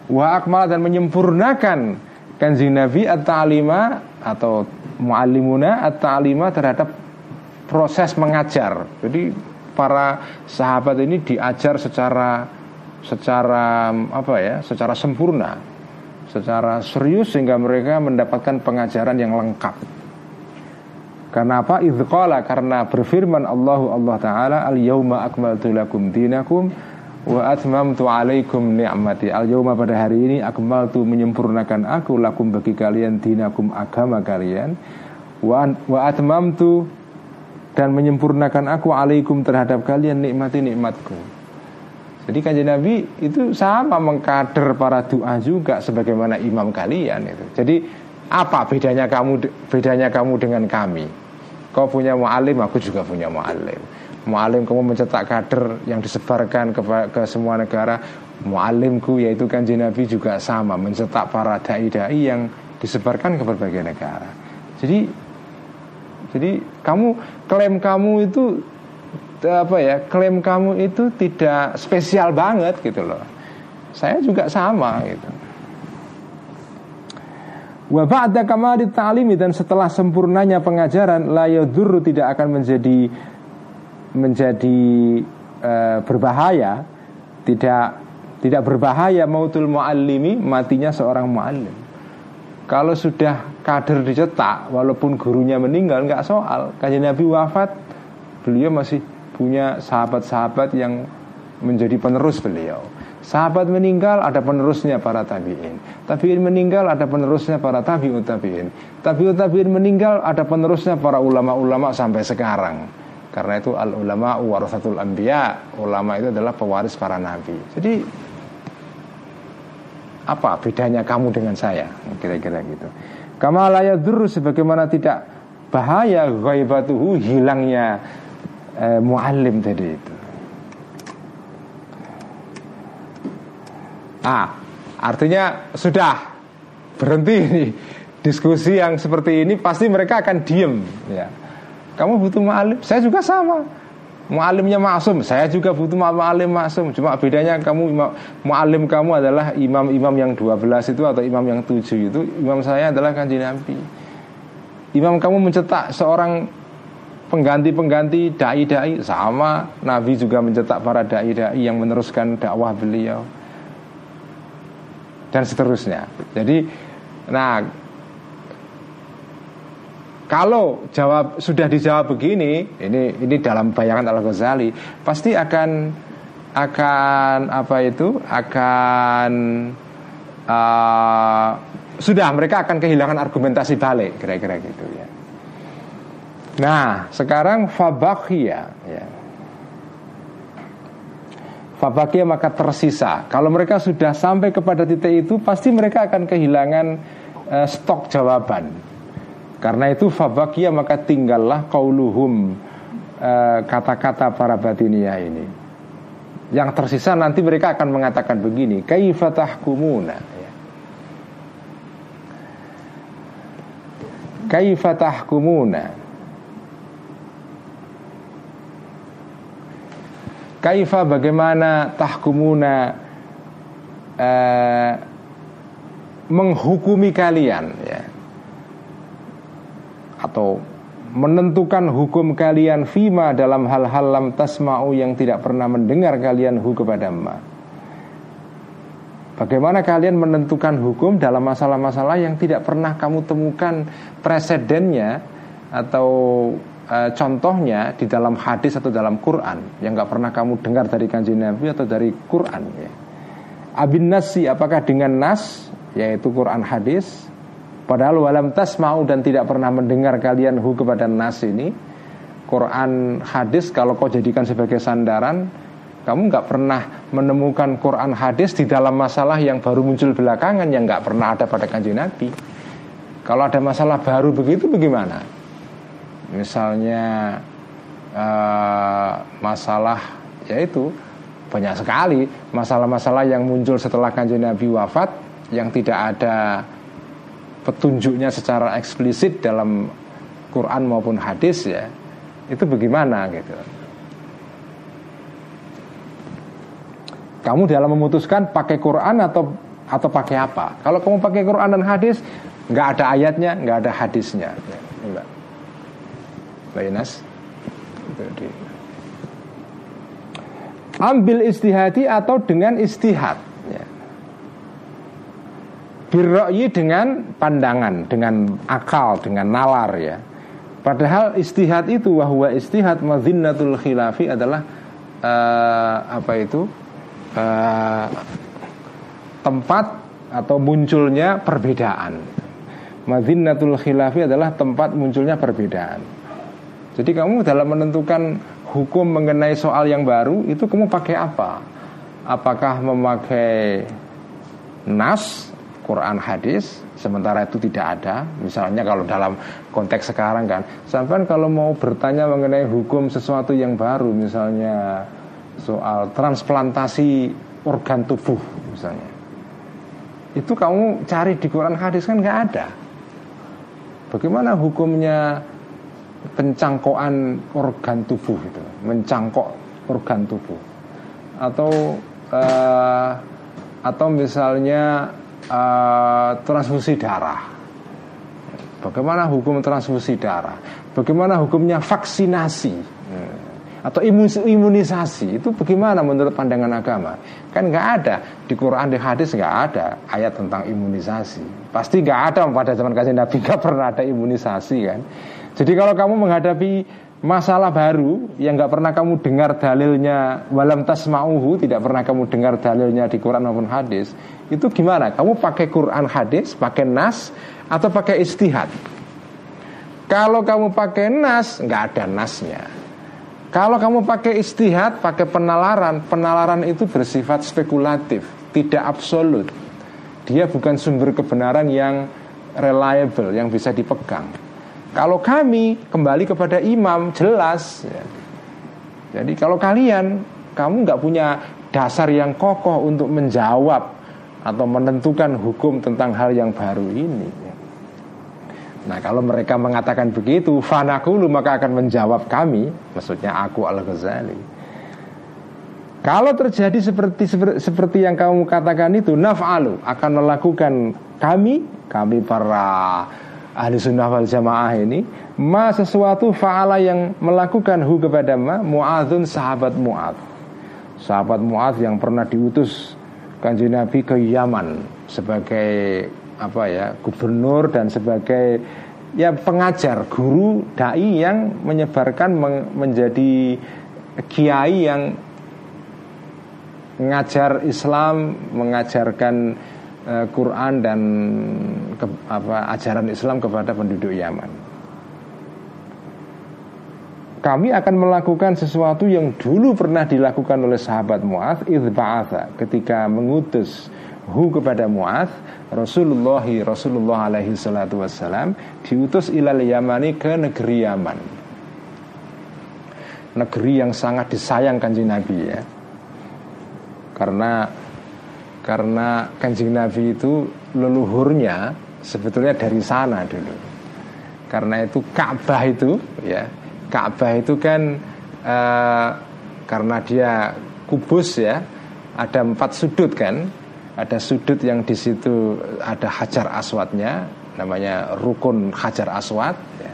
[SPEAKER 1] Wa akmal dan menyempurnakan kanjeng Nabi at-ta'lima atau muallimuna at-ta'lima terhadap proses mengajar. Jadi para sahabat ini diajar secara secara apa ya, secara sempurna, secara serius sehingga mereka mendapatkan pengajaran yang lengkap. Karena apa? Idzqala karena berfirman Allahu Allah taala al yauma akmaltu lakum dinakum wa atmamtu alaikum ni'mati. Al yauma pada hari ini akmaltu menyempurnakan aku lakum bagi kalian dinakum agama kalian wa wa atmamtu dan menyempurnakan aku alaikum terhadap kalian nikmati nikmatku. Jadi kanjeng Nabi itu sama mengkader para doa juga sebagaimana imam kalian itu. Jadi apa bedanya kamu bedanya kamu dengan kami? Kau punya mu'alim, aku juga punya mu'alim Mu'alim kamu mencetak kader yang disebarkan ke, ke semua negara Mu'alimku yaitu kanjeng Nabi juga sama Mencetak para da'i-da'i yang disebarkan ke berbagai negara Jadi jadi kamu klaim kamu itu apa ya? Klaim kamu itu tidak spesial banget gitu loh. Saya juga sama gitu. Wa ba'da kamali ta'limi dan setelah sempurnanya pengajaran la yadurru tidak akan menjadi menjadi e, berbahaya, tidak tidak berbahaya mautul muallimi matinya seorang muallim. Kalau sudah kader dicetak, walaupun gurunya meninggal nggak soal. Kajian Nabi wafat, beliau masih punya sahabat-sahabat yang menjadi penerus beliau. Sahabat meninggal ada penerusnya para tabiin. Tabiin meninggal ada penerusnya para tabiut tabiin. Tabiut tabiin meninggal ada penerusnya para ulama-ulama sampai sekarang. Karena itu al ulama warasatul anbiya. Ulama itu adalah pewaris para nabi. Jadi apa bedanya kamu dengan saya kira-kira gitu kama dulu sebagaimana tidak bahaya ghaibatuhu hilangnya eh, muallim tadi itu ah artinya sudah berhenti ini diskusi yang seperti ini pasti mereka akan diem ya. Kamu butuh muallim saya juga sama. Mu'alimnya maksum. Saya juga butuh mu'alim maksum. Cuma bedanya kamu Mu'alim kamu adalah imam-imam yang 12 itu Atau imam yang 7 itu. Imam saya adalah kanji Nabi. Imam kamu mencetak seorang Pengganti-pengganti Da'i-da'i. Sama. Nabi juga mencetak para da'i-da'i Yang meneruskan dakwah beliau Dan seterusnya Jadi Nah kalau jawab sudah dijawab begini, ini ini dalam bayangan Al Ghazali pasti akan akan apa itu akan uh, sudah mereka akan kehilangan argumentasi balik kira-kira gitu ya. Nah sekarang fabakhia ya. Fabakhia maka tersisa. Kalau mereka sudah sampai kepada titik itu, pasti mereka akan kehilangan uh, stok jawaban karena itu fabakia maka tinggallah kauluhum eh, kata-kata para batinia ini. Yang tersisa nanti mereka akan mengatakan begini, kaifatahkumuna ya. Kaifatahkumuna Kaifa bagaimana tahkumuna eh, menghukumi kalian ya atau menentukan hukum kalian fima dalam hal-hal lam tasma'u yang tidak pernah mendengar kalian hu kepada ma. Bagaimana kalian menentukan hukum dalam masalah-masalah yang tidak pernah kamu temukan presidennya atau e, contohnya di dalam hadis atau dalam Quran yang nggak pernah kamu dengar dari kanjeng Nabi atau dari Quran ya. Abin nasi apakah dengan nas yaitu Quran hadis Padahal walam tasma'u dan tidak pernah mendengar kalian hu kepada nas ini Quran hadis kalau kau jadikan sebagai sandaran Kamu nggak pernah menemukan Quran hadis di dalam masalah yang baru muncul belakangan Yang nggak pernah ada pada kanji Nabi Kalau ada masalah baru begitu bagaimana? Misalnya uh, masalah yaitu banyak sekali masalah-masalah yang muncul setelah kanji Nabi wafat Yang tidak ada petunjuknya secara eksplisit dalam Quran maupun hadis ya. Itu bagaimana gitu. Kamu dalam memutuskan pakai Quran atau atau pakai apa? Kalau kamu pakai Quran dan hadis nggak ada ayatnya nggak ada hadisnya. Ya, Bainas ambil istihadi atau dengan istihad birro'yi dengan pandangan, dengan akal, dengan nalar ya. Padahal istihad itu bahwa istihad madzinnatul khilafi adalah uh, apa itu uh, tempat atau munculnya perbedaan. Madzinnatul khilafi adalah tempat munculnya perbedaan. Jadi kamu dalam menentukan hukum mengenai soal yang baru itu kamu pakai apa? Apakah memakai nas Quran hadis sementara itu tidak ada? Misalnya kalau dalam konteks sekarang kan sampai kalau mau bertanya mengenai hukum sesuatu yang baru misalnya soal transplantasi organ tubuh misalnya. Itu kamu cari di Quran hadis kan nggak ada. Bagaimana hukumnya pencangkokan organ tubuh itu mencangkok organ tubuh atau uh, atau misalnya uh, transfusi darah. Bagaimana hukum transfusi darah? Bagaimana hukumnya vaksinasi hmm. atau imunisasi? Itu bagaimana menurut pandangan agama? Kan nggak ada di Quran di hadis nggak ada ayat tentang imunisasi. Pasti nggak ada pada zaman kasih Nabi nggak pernah ada imunisasi kan. Jadi kalau kamu menghadapi masalah baru yang nggak pernah kamu dengar dalilnya walam tasma'uhu tidak pernah kamu dengar dalilnya di Quran maupun hadis itu gimana? Kamu pakai Quran hadis pakai nas atau pakai istihad? Kalau kamu pakai nas nggak ada nasnya. Kalau kamu pakai istihad pakai penalaran penalaran itu bersifat spekulatif tidak absolut. Dia bukan sumber kebenaran yang reliable yang bisa dipegang kalau kami kembali kepada imam jelas. Ya. Jadi kalau kalian kamu nggak punya dasar yang kokoh untuk menjawab atau menentukan hukum tentang hal yang baru ini. Nah kalau mereka mengatakan begitu, fanakulu maka akan menjawab kami, maksudnya aku al Ghazali. Kalau terjadi seperti seperti yang kamu katakan itu, naf'alu akan melakukan kami, kami para ahli sunnah wal jamaah ini ma sesuatu faala yang melakukan hu kepada ma muadzun sahabat muad sahabat muad yang pernah diutus kanjeng nabi ke Yaman sebagai apa ya gubernur dan sebagai ya pengajar guru dai yang menyebarkan menjadi kiai yang mengajar Islam mengajarkan uh, Quran dan ke, apa, ajaran Islam kepada penduduk Yaman. Kami akan melakukan sesuatu yang dulu pernah dilakukan oleh sahabat Mu'ad Idba'atha ketika mengutus hu kepada Mu'ad Rasulullah Rasulullah alaihi salatu wassalam diutus ilal Yamani ke negeri Yaman negeri yang sangat disayangkan kanjeng Nabi ya karena karena kanjeng Nabi itu leluhurnya sebetulnya dari sana dulu. Karena itu Ka'bah itu ya, Ka'bah itu kan uh, karena dia kubus ya, ada empat sudut kan, ada sudut yang di situ ada hajar aswadnya, namanya rukun hajar aswad. Ya.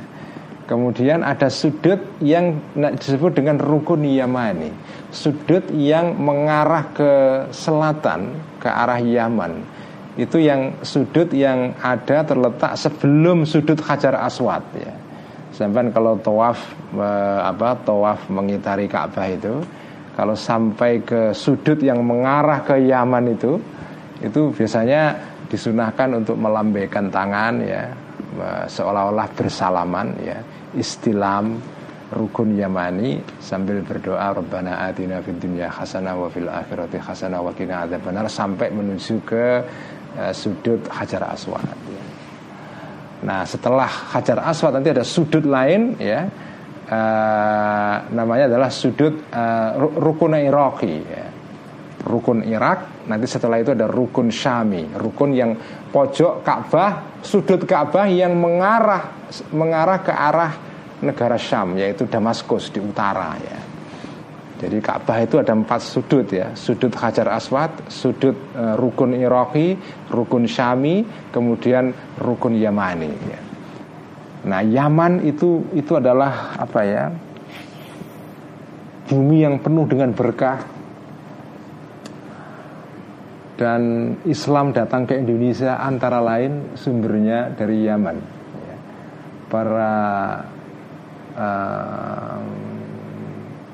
[SPEAKER 1] Kemudian ada sudut yang disebut dengan rukun Yamani Sudut yang mengarah ke selatan Ke arah Yaman. Itu yang sudut yang ada terletak sebelum sudut Hajar Aswad ya. Sampai kalau tawaf apa tawaf mengitari Ka'bah itu kalau sampai ke sudut yang mengarah ke Yaman itu itu biasanya disunahkan untuk melambaikan tangan ya. Seolah-olah bersalaman ya. Istilam rukun yamani sambil berdoa Rabbana atina fid dunya hasanah wa fil akhirati hasanah wa qina adzabannar sampai menuju ke uh, sudut Hajar Aswad ya. Nah, setelah Hajar Aswad nanti ada sudut lain ya. Uh, namanya adalah sudut uh, rukun Iraqi ya. Rukun Irak, nanti setelah itu ada rukun Syami, rukun yang pojok Ka'bah, sudut Ka'bah yang mengarah mengarah ke arah negara Syam yaitu Damaskus di utara ya. Jadi Ka'bah itu ada empat sudut ya, sudut Hajar Aswad, sudut uh, rukun Iraqi, rukun Syami, kemudian rukun Yamani. Ya. Nah Yaman itu itu adalah apa ya? Bumi yang penuh dengan berkah dan Islam datang ke Indonesia antara lain sumbernya dari Yaman para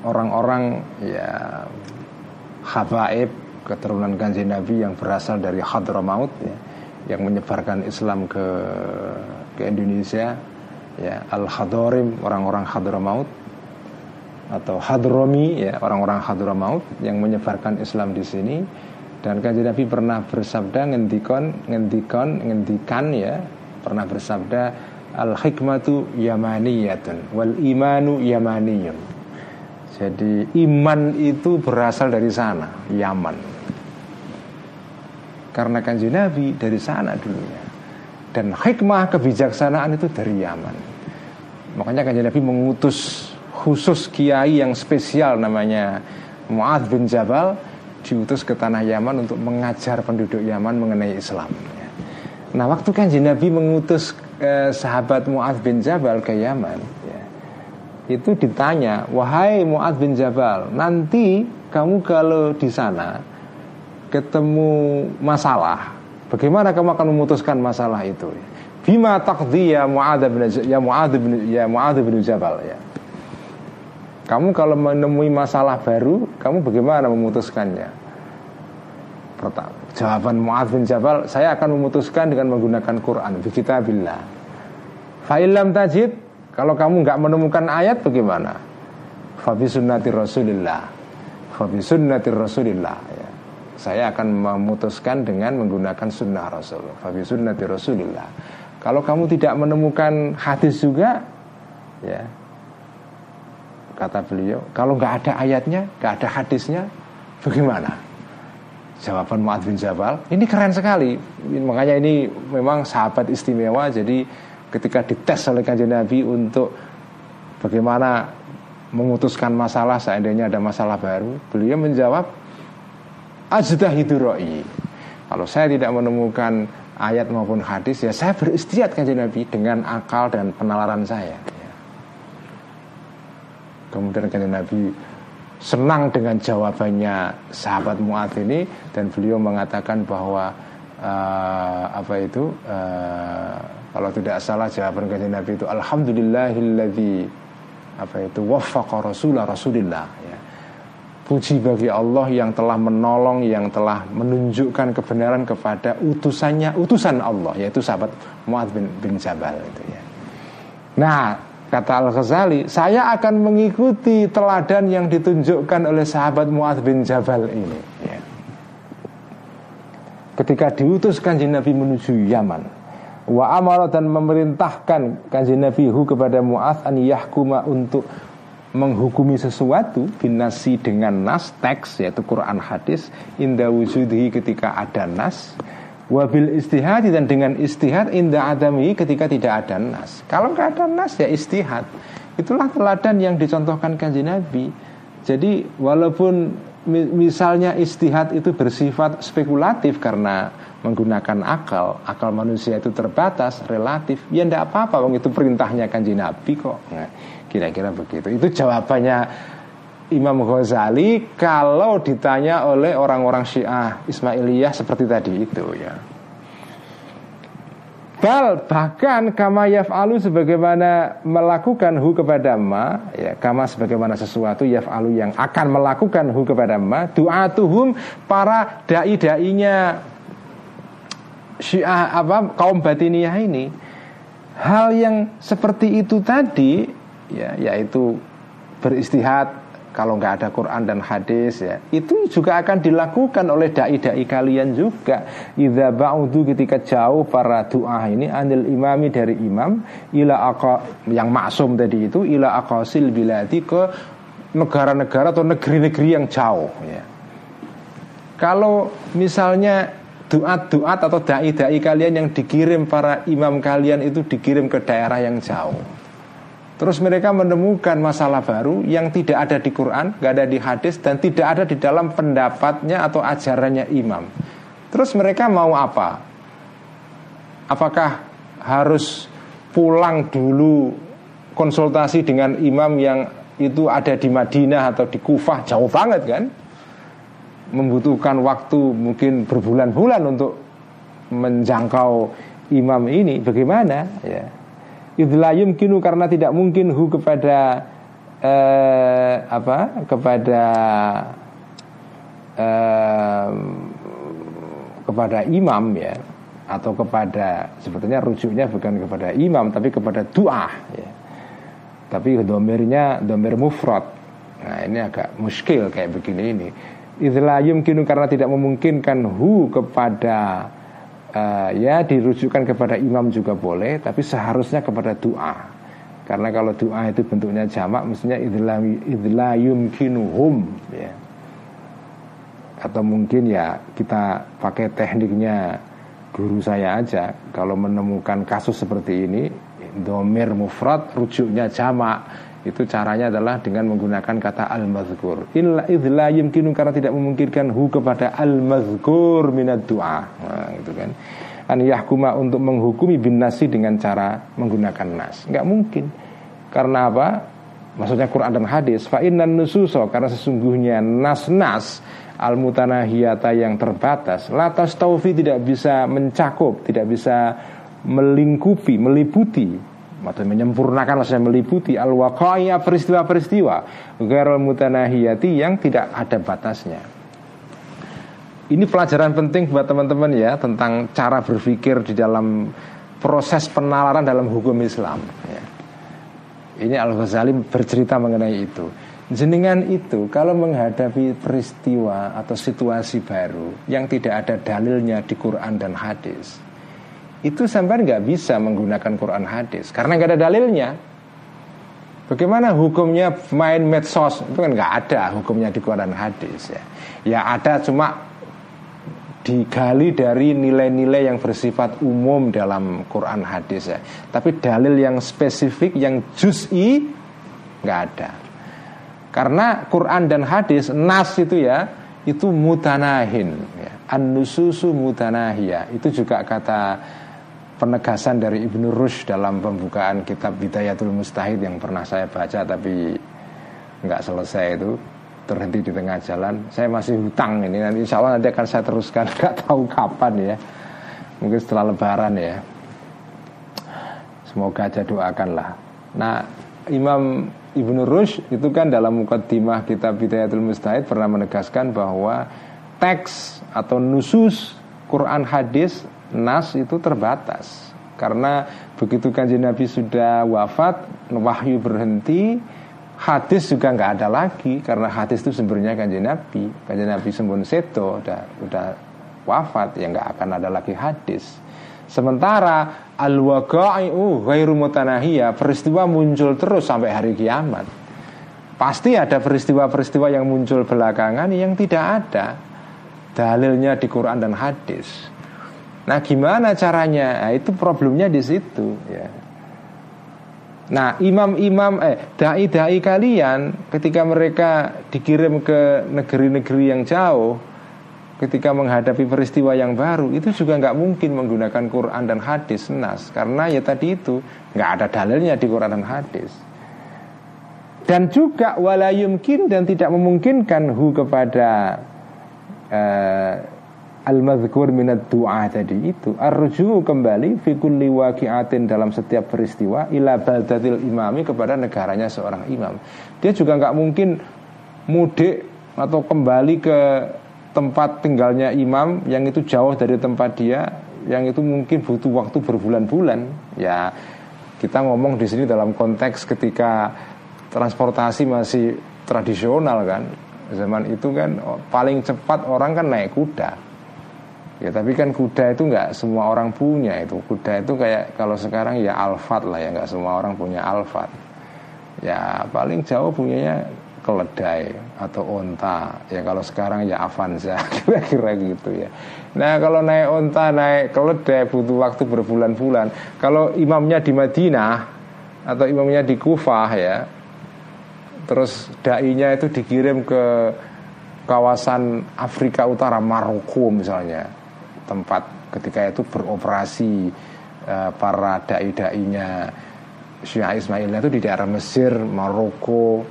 [SPEAKER 1] orang-orang ya habaib keturunan kanjeng Nabi yang berasal dari Hadramaut ya, yang menyebarkan Islam ke ke Indonesia ya al Hadorim orang-orang Hadramaut atau Hadromi ya orang-orang Hadramaut yang menyebarkan Islam di sini. Dan kanjeng Nabi pernah bersabda ngendikon ngendikon ngendikan ya pernah bersabda al hikmatu yamaniyatun wal imanu yamaniyun. Jadi iman itu berasal dari sana Yaman. Karena kanji Nabi dari sana dulunya dan hikmah kebijaksanaan itu dari Yaman. Makanya kanji Nabi mengutus khusus kiai yang spesial namanya Mu'ad bin Jabal diutus ke tanah Yaman untuk mengajar penduduk Yaman mengenai Islam Nah waktu kan Nabi mengutus eh, sahabat Mu'adz bin Jabal ke Yaman ya, Itu ditanya Wahai Mu'adz bin Jabal Nanti kamu kalau di sana Ketemu masalah Bagaimana kamu akan memutuskan masalah itu? Bima takdi ya Mu'adz bin, ya Mu'adz bin, ya Mu'adz bin Jabal ya. Kamu kalau menemui masalah baru, kamu bagaimana memutuskannya? Jawaban Mu'adz bin Jabal, saya akan memutuskan dengan menggunakan Quran, bi kitabillah. Fa'ilam tajid, kalau kamu nggak menemukan ayat bagaimana? Fabi sunnati Rasulillah. Fabi sunnati Rasulillah. Ya. Saya akan memutuskan dengan menggunakan sunnah Rasul. Fabi sunnati Rasulillah. Kalau kamu tidak menemukan hadis juga, ya kata beliau, kalau nggak ada ayatnya, nggak ada hadisnya, bagaimana? Jawaban Mu'ad bin Jabal ini keren sekali. Makanya ini memang sahabat istimewa jadi ketika dites oleh kanjeng Nabi untuk bagaimana memutuskan masalah seandainya ada masalah baru beliau menjawab ajdahidu ro'i kalau saya tidak menemukan ayat maupun hadis ya saya beristiad kanjeng Nabi dengan akal dan penalaran saya. Kemudian kanjeng Nabi senang dengan jawabannya sahabat Mu'ad ini dan beliau mengatakan bahwa uh, apa itu uh, kalau tidak salah jawaban kajian Nabi itu alhamdulillahilladzi apa itu waffaqa rasulah rasulillah ya. Puji bagi Allah yang telah menolong Yang telah menunjukkan kebenaran kepada utusannya Utusan Allah Yaitu sahabat Mu'ad bin, bin Jabal itu ya. Nah Kata Al-Ghazali, saya akan mengikuti teladan yang ditunjukkan oleh sahabat Mu'adz bin Jabal ini. Ya. Ketika diutus kanjeng Nabi menuju Yaman, wa amara dan memerintahkan kanjeng Nabi hu kepada Mu'adz an yahkuma untuk menghukumi sesuatu binasi dengan nas teks yaitu Quran hadis inda wujudhi ketika ada nas Wabil istihad dan dengan istihad indah adami ketika tidak ada nas. Kalau nggak ada nas ya istihad. Itulah teladan yang dicontohkan kanji Nabi. Jadi walaupun misalnya istihad itu bersifat spekulatif karena menggunakan akal, akal manusia itu terbatas, relatif, ya ndak apa-apa, wong itu perintahnya kanji Nabi kok. Nah, kira-kira begitu. Itu jawabannya Imam Ghazali kalau ditanya oleh orang-orang Syiah Ismailiyah seperti tadi itu ya. Bal bahkan kama yaf'alu sebagaimana melakukan hu kepada ma ya kama sebagaimana sesuatu yaf'alu yang akan melakukan hu kepada ma du'atuhum para dai-dainya Syiah apa kaum batiniyah ini hal yang seperti itu tadi ya yaitu beristihad kalau nggak ada Quran dan hadis ya itu juga akan dilakukan oleh dai-dai kalian juga. Idza ba'udu ketika jauh para doa ini anil imami dari imam ila aqa yang maksum tadi itu ila aqasil biladi ke negara-negara atau negeri-negeri yang jauh ya. Kalau misalnya doa-doa atau dai-dai kalian yang dikirim para imam kalian itu dikirim ke daerah yang jauh Terus mereka menemukan masalah baru yang tidak ada di Quran, gak ada di hadis dan tidak ada di dalam pendapatnya atau ajarannya imam. Terus mereka mau apa? Apakah harus pulang dulu konsultasi dengan imam yang itu ada di Madinah atau di Kufah jauh banget kan? Membutuhkan waktu mungkin berbulan-bulan untuk menjangkau imam ini. Bagaimana? Ya idlayum kinu karena tidak mungkin hu kepada eh, apa kepada eh, kepada imam ya. Atau kepada sebetulnya rujuknya bukan kepada imam tapi kepada doa ya. tapi domirnya domir mufrad. Nah ini agak muskil kayak begini ini. Idlayum kinu karena tidak memungkinkan hu kepada uh, ya dirujukkan kepada imam juga boleh tapi seharusnya kepada doa. Karena kalau doa itu bentuknya jamak mestinya idla yumkinuhum ya. Atau mungkin ya kita pakai tekniknya guru saya aja kalau menemukan kasus seperti ini domir mufrad rujuknya jamak itu caranya adalah dengan menggunakan kata al-mazkur. Illa idla yumkinu karena tidak memungkinkan hu kepada al-mazkur minat doa. Nah, gitu kan. An yahkuma untuk menghukumi bin nasi dengan cara menggunakan nas. Enggak mungkin. Karena apa? Maksudnya Quran dan hadis. Fa innan nususo karena sesungguhnya nas-nas al mutanahiyata yang terbatas latas taufi tidak bisa mencakup, tidak bisa melingkupi, meliputi atau menyempurnakan maksudnya meliputi al waqaiya peristiwa-peristiwa ghairul mutanahiyati yang tidak ada batasnya. Ini pelajaran penting buat teman-teman ya tentang cara berpikir di dalam proses penalaran dalam hukum Islam. Ya. Ini Al Ghazali bercerita mengenai itu. Jenengan itu kalau menghadapi peristiwa atau situasi baru yang tidak ada dalilnya di Quran dan hadis, itu sampai nggak bisa menggunakan Quran hadis karena nggak ada dalilnya. Bagaimana hukumnya main medsos itu kan nggak ada hukumnya di Quran hadis ya. Ya ada cuma digali dari nilai-nilai yang bersifat umum dalam Quran hadis ya. Tapi dalil yang spesifik yang juz'i nggak ada. Karena Quran dan hadis nas itu ya itu mutanahin ya. An-nususu mutanahiyah itu juga kata penegasan dari Ibnu Rushd dalam pembukaan kitab Bidayatul Mustahid yang pernah saya baca tapi nggak selesai itu terhenti di tengah jalan. Saya masih hutang ini nanti insya Allah nanti akan saya teruskan (laughs) nggak tahu kapan ya. Mungkin setelah Lebaran ya. Semoga aja doakanlah. Nah Imam Ibnu Rushd itu kan dalam mukaddimah kitab Bidayatul Mustahid pernah menegaskan bahwa teks atau nusus Quran hadis nas itu terbatas. Karena begitu kanjeng Nabi sudah wafat wahyu berhenti hadis juga nggak ada lagi karena hadis itu sumbernya kanjeng Nabi. Kanjeng Nabi sembun seto udah udah wafat ya nggak akan ada lagi hadis. Sementara al waqai'u ghairu mutanahiyah peristiwa muncul terus sampai hari kiamat. Pasti ada peristiwa-peristiwa yang muncul belakangan yang tidak ada. Dalilnya di Quran dan hadis Nah, gimana caranya? Nah, itu problemnya di situ ya. Nah, imam-imam eh dai-dai kalian ketika mereka dikirim ke negeri-negeri yang jauh, ketika menghadapi peristiwa yang baru itu juga nggak mungkin menggunakan Quran dan hadis nas karena ya tadi itu nggak ada dalilnya di Quran dan hadis dan juga walayumkin dan tidak memungkinkan hu kepada uh, al-madhkur minat doa tadi. Itu arju kembali fi dalam setiap peristiwa ila baldatil imami kepada negaranya seorang imam. Dia juga nggak mungkin mudik atau kembali ke tempat tinggalnya imam yang itu jauh dari tempat dia yang itu mungkin butuh waktu berbulan-bulan. Ya kita ngomong di sini dalam konteks ketika transportasi masih tradisional kan. Zaman itu kan paling cepat orang kan naik kuda ya tapi kan kuda itu nggak semua orang punya itu. Kuda itu kayak kalau sekarang ya alfat lah ya nggak semua orang punya alfat ya paling jauh punyanya keledai atau onta. Ya kalau sekarang ya Avanza (laughs) kira-kira gitu ya. Nah kalau naik onta naik keledai butuh waktu berbulan-bulan. Kalau imamnya di Madinah atau imamnya di Kufah ya Terus dai-nya itu dikirim ke kawasan Afrika Utara, Maroko misalnya, tempat ketika itu beroperasi uh, para dai-dainya Syiah Ismailnya itu di daerah Mesir, Maroko,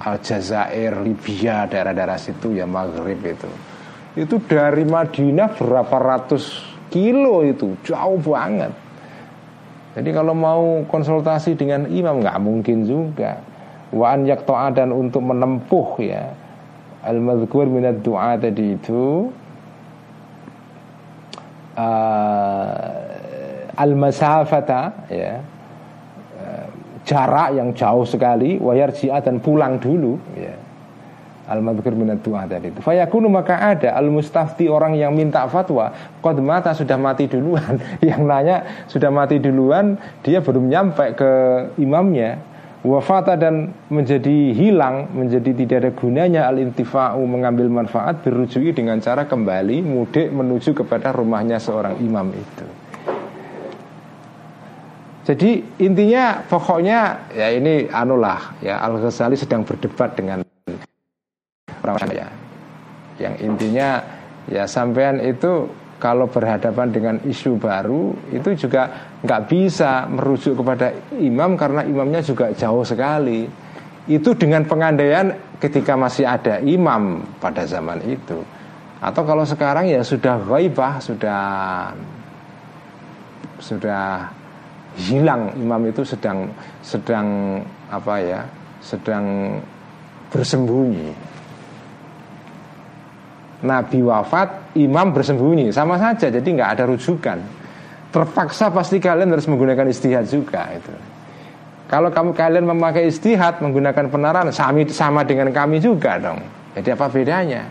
[SPEAKER 1] Aljazair, Libya, daerah-daerah situ ya Maghrib itu. Itu dari Madinah berapa ratus kilo itu, jauh banget. Jadi kalau mau konsultasi dengan imam nggak mungkin juga wa an yakta'a dan untuk menempuh ya al madhkur minat doa tadi itu uh, al masafata ya. Uh, jarak yang jauh sekali wayar dan pulang dulu ya. Al madhkur minat tadi itu. Fayakunu maka ada al mustafti orang yang minta fatwa qad mata sudah mati duluan. (laughs) Yang nanya sudah mati duluan? Dia belum nyampe ke imamnya wafata dan menjadi hilang menjadi tidak ada gunanya al intifa'u mengambil manfaat berujui dengan cara kembali mudik menuju kepada rumahnya seorang imam itu. Jadi intinya pokoknya ya ini anulah ya Al Ghazali sedang berdebat dengan orang ya yang intinya ya sampean itu kalau berhadapan dengan isu baru itu juga nggak bisa merujuk kepada imam karena imamnya juga jauh sekali. Itu dengan pengandaian ketika masih ada imam pada zaman itu. Atau kalau sekarang ya sudah ghaibah, sudah sudah hilang imam itu sedang sedang apa ya? sedang bersembunyi. Nabi wafat, imam bersembunyi, sama saja. Jadi nggak ada rujukan. Terpaksa pasti kalian harus menggunakan istihad juga itu. Kalau kamu kalian memakai istihad menggunakan penaran sama, sama dengan kami juga dong. Jadi apa bedanya?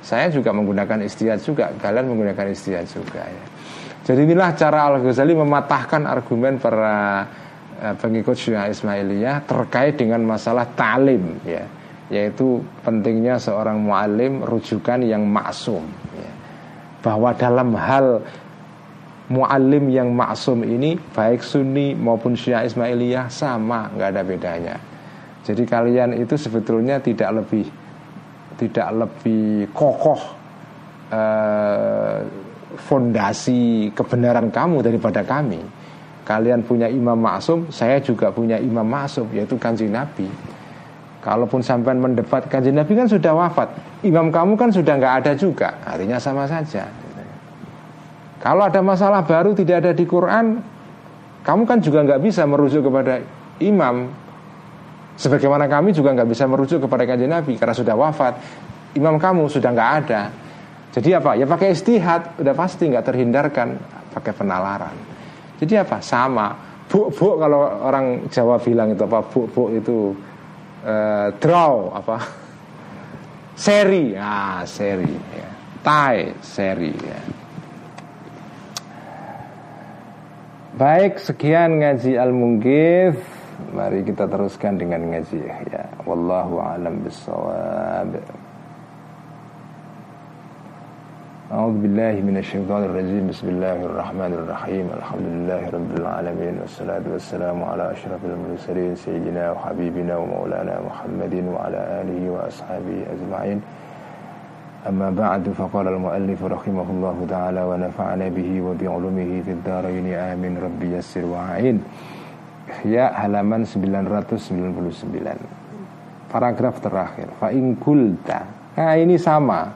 [SPEAKER 1] Saya juga menggunakan istihad juga, kalian menggunakan istihad juga ya. Jadi inilah cara Al Ghazali mematahkan argumen para eh, pengikut Syiah Ismailiyah terkait dengan masalah talim ya yaitu pentingnya seorang mualim rujukan yang maksum. Ya. bahwa dalam hal mualim yang maksum ini baik Sunni maupun Syiah Ismailiyah sama nggak ada bedanya. Jadi kalian itu sebetulnya tidak lebih tidak lebih kokoh eh, fondasi kebenaran kamu daripada kami. Kalian punya imam maksum saya juga punya imam maksum yaitu kanji Nabi Kalaupun sampai mendebat kanjeng Nabi kan sudah wafat. Imam kamu kan sudah nggak ada juga. Artinya sama saja. Kalau ada masalah baru tidak ada di Quran Kamu kan juga nggak bisa merujuk kepada imam. Sebagaimana kami juga nggak bisa merujuk kepada kanjeng Nabi Karena sudah wafat. Imam kamu sudah nggak ada. Jadi apa? Ya pakai istihad. Udah pasti nggak terhindarkan. Pakai penalaran. Jadi apa? Sama. Buk-buk kalau orang Jawa bilang itu apa? Buk-buk itu uh, draw apa seri ah seri ya. tie seri ya. Baik, sekian ngaji al-munggith. Mari kita teruskan dengan ngaji ya. Wallahu a'lam bissawab. أعوذ بالله من الشيطان الرجيم. بسم الله الرحمن الرحيم. الحمد لله رب العالمين والصلاة والسلام على أشرف المرسلين سيدنا وحبيبنا ومولانا محمد وعلى آله وأصحابه أجمعين. أما بعد فقال المؤلف رحمه الله تعالى ونفعنا به وبعلومه في الدارين. آمين. ربي يسر وعين Ya halaman 999 Paragraf terakhir. Fa'in kulta Nah ini sama.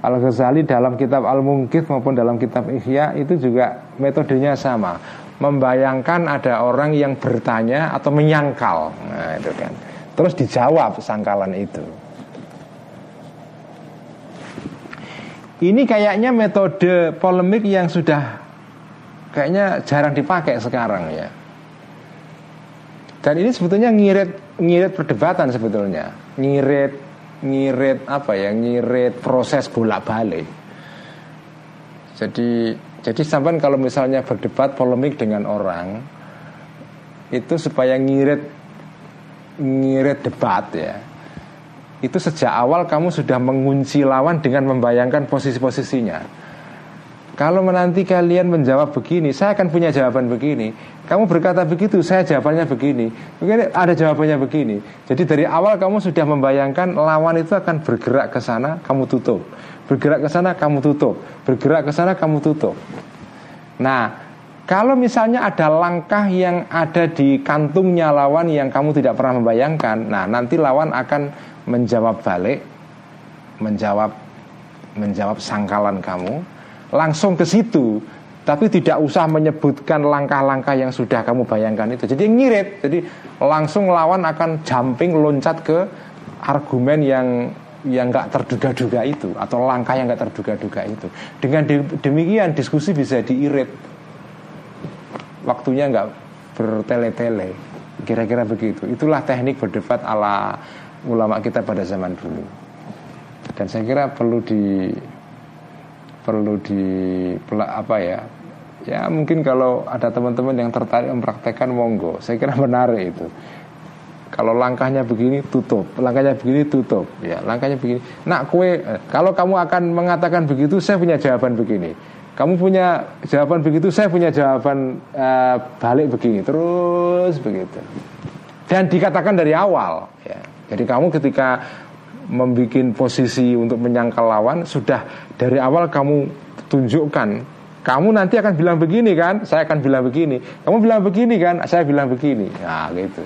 [SPEAKER 1] Al-Ghazali dalam kitab Al-Mungkith maupun dalam kitab Ihya Itu juga metodenya sama. Membayangkan ada orang yang bertanya atau menyangkal. Nah itu kan. Terus dijawab sangkalan itu. Ini kayaknya metode polemik yang sudah kayaknya jarang dipakai sekarang ya. Dan ini sebetulnya ngirit ngirit perdebatan sebetulnya, ngirit ngirit apa ya, ngirit proses bolak-balik. Jadi jadi sampai kalau misalnya berdebat polemik dengan orang itu supaya ngirit ngirit debat ya itu sejak awal kamu sudah mengunci lawan dengan membayangkan posisi-posisinya. Kalau menanti kalian menjawab begini, saya akan punya jawaban begini. Kamu berkata begitu, saya jawabannya begini. Mungkin ada jawabannya begini. Jadi dari awal kamu sudah membayangkan lawan itu akan bergerak ke sana, kamu tutup. Bergerak ke sana, kamu tutup. Bergerak ke sana, kamu tutup. Nah, kalau misalnya ada langkah yang ada di kantungnya lawan yang kamu tidak pernah membayangkan, nah nanti lawan akan menjawab balik, menjawab menjawab sangkalan kamu, langsung ke situ, tapi tidak usah menyebutkan langkah-langkah yang sudah kamu bayangkan itu. Jadi ngirit, jadi langsung lawan akan jumping loncat ke argumen yang yang nggak terduga-duga itu atau langkah yang nggak terduga-duga itu. Dengan demikian diskusi bisa diirit, waktunya nggak bertele-tele. Kira-kira begitu. Itulah teknik berdebat ala ulama kita pada zaman dulu. Dan saya kira perlu di perlu di apa ya? Ya mungkin kalau ada teman-teman yang tertarik mempraktekkan monggo. Saya kira menarik itu. Kalau langkahnya begini tutup, langkahnya begini tutup, ya langkahnya begini. Nak kue, eh, kalau kamu akan mengatakan begitu, saya punya jawaban begini. Kamu punya jawaban begitu, saya punya jawaban uh, balik begini, terus begitu. Dan dikatakan dari awal, ya. Jadi kamu ketika membuat posisi untuk menyangkal lawan sudah dari awal kamu tunjukkan kamu nanti akan bilang begini kan saya akan bilang begini. Kamu bilang begini kan saya bilang begini. Nah gitu.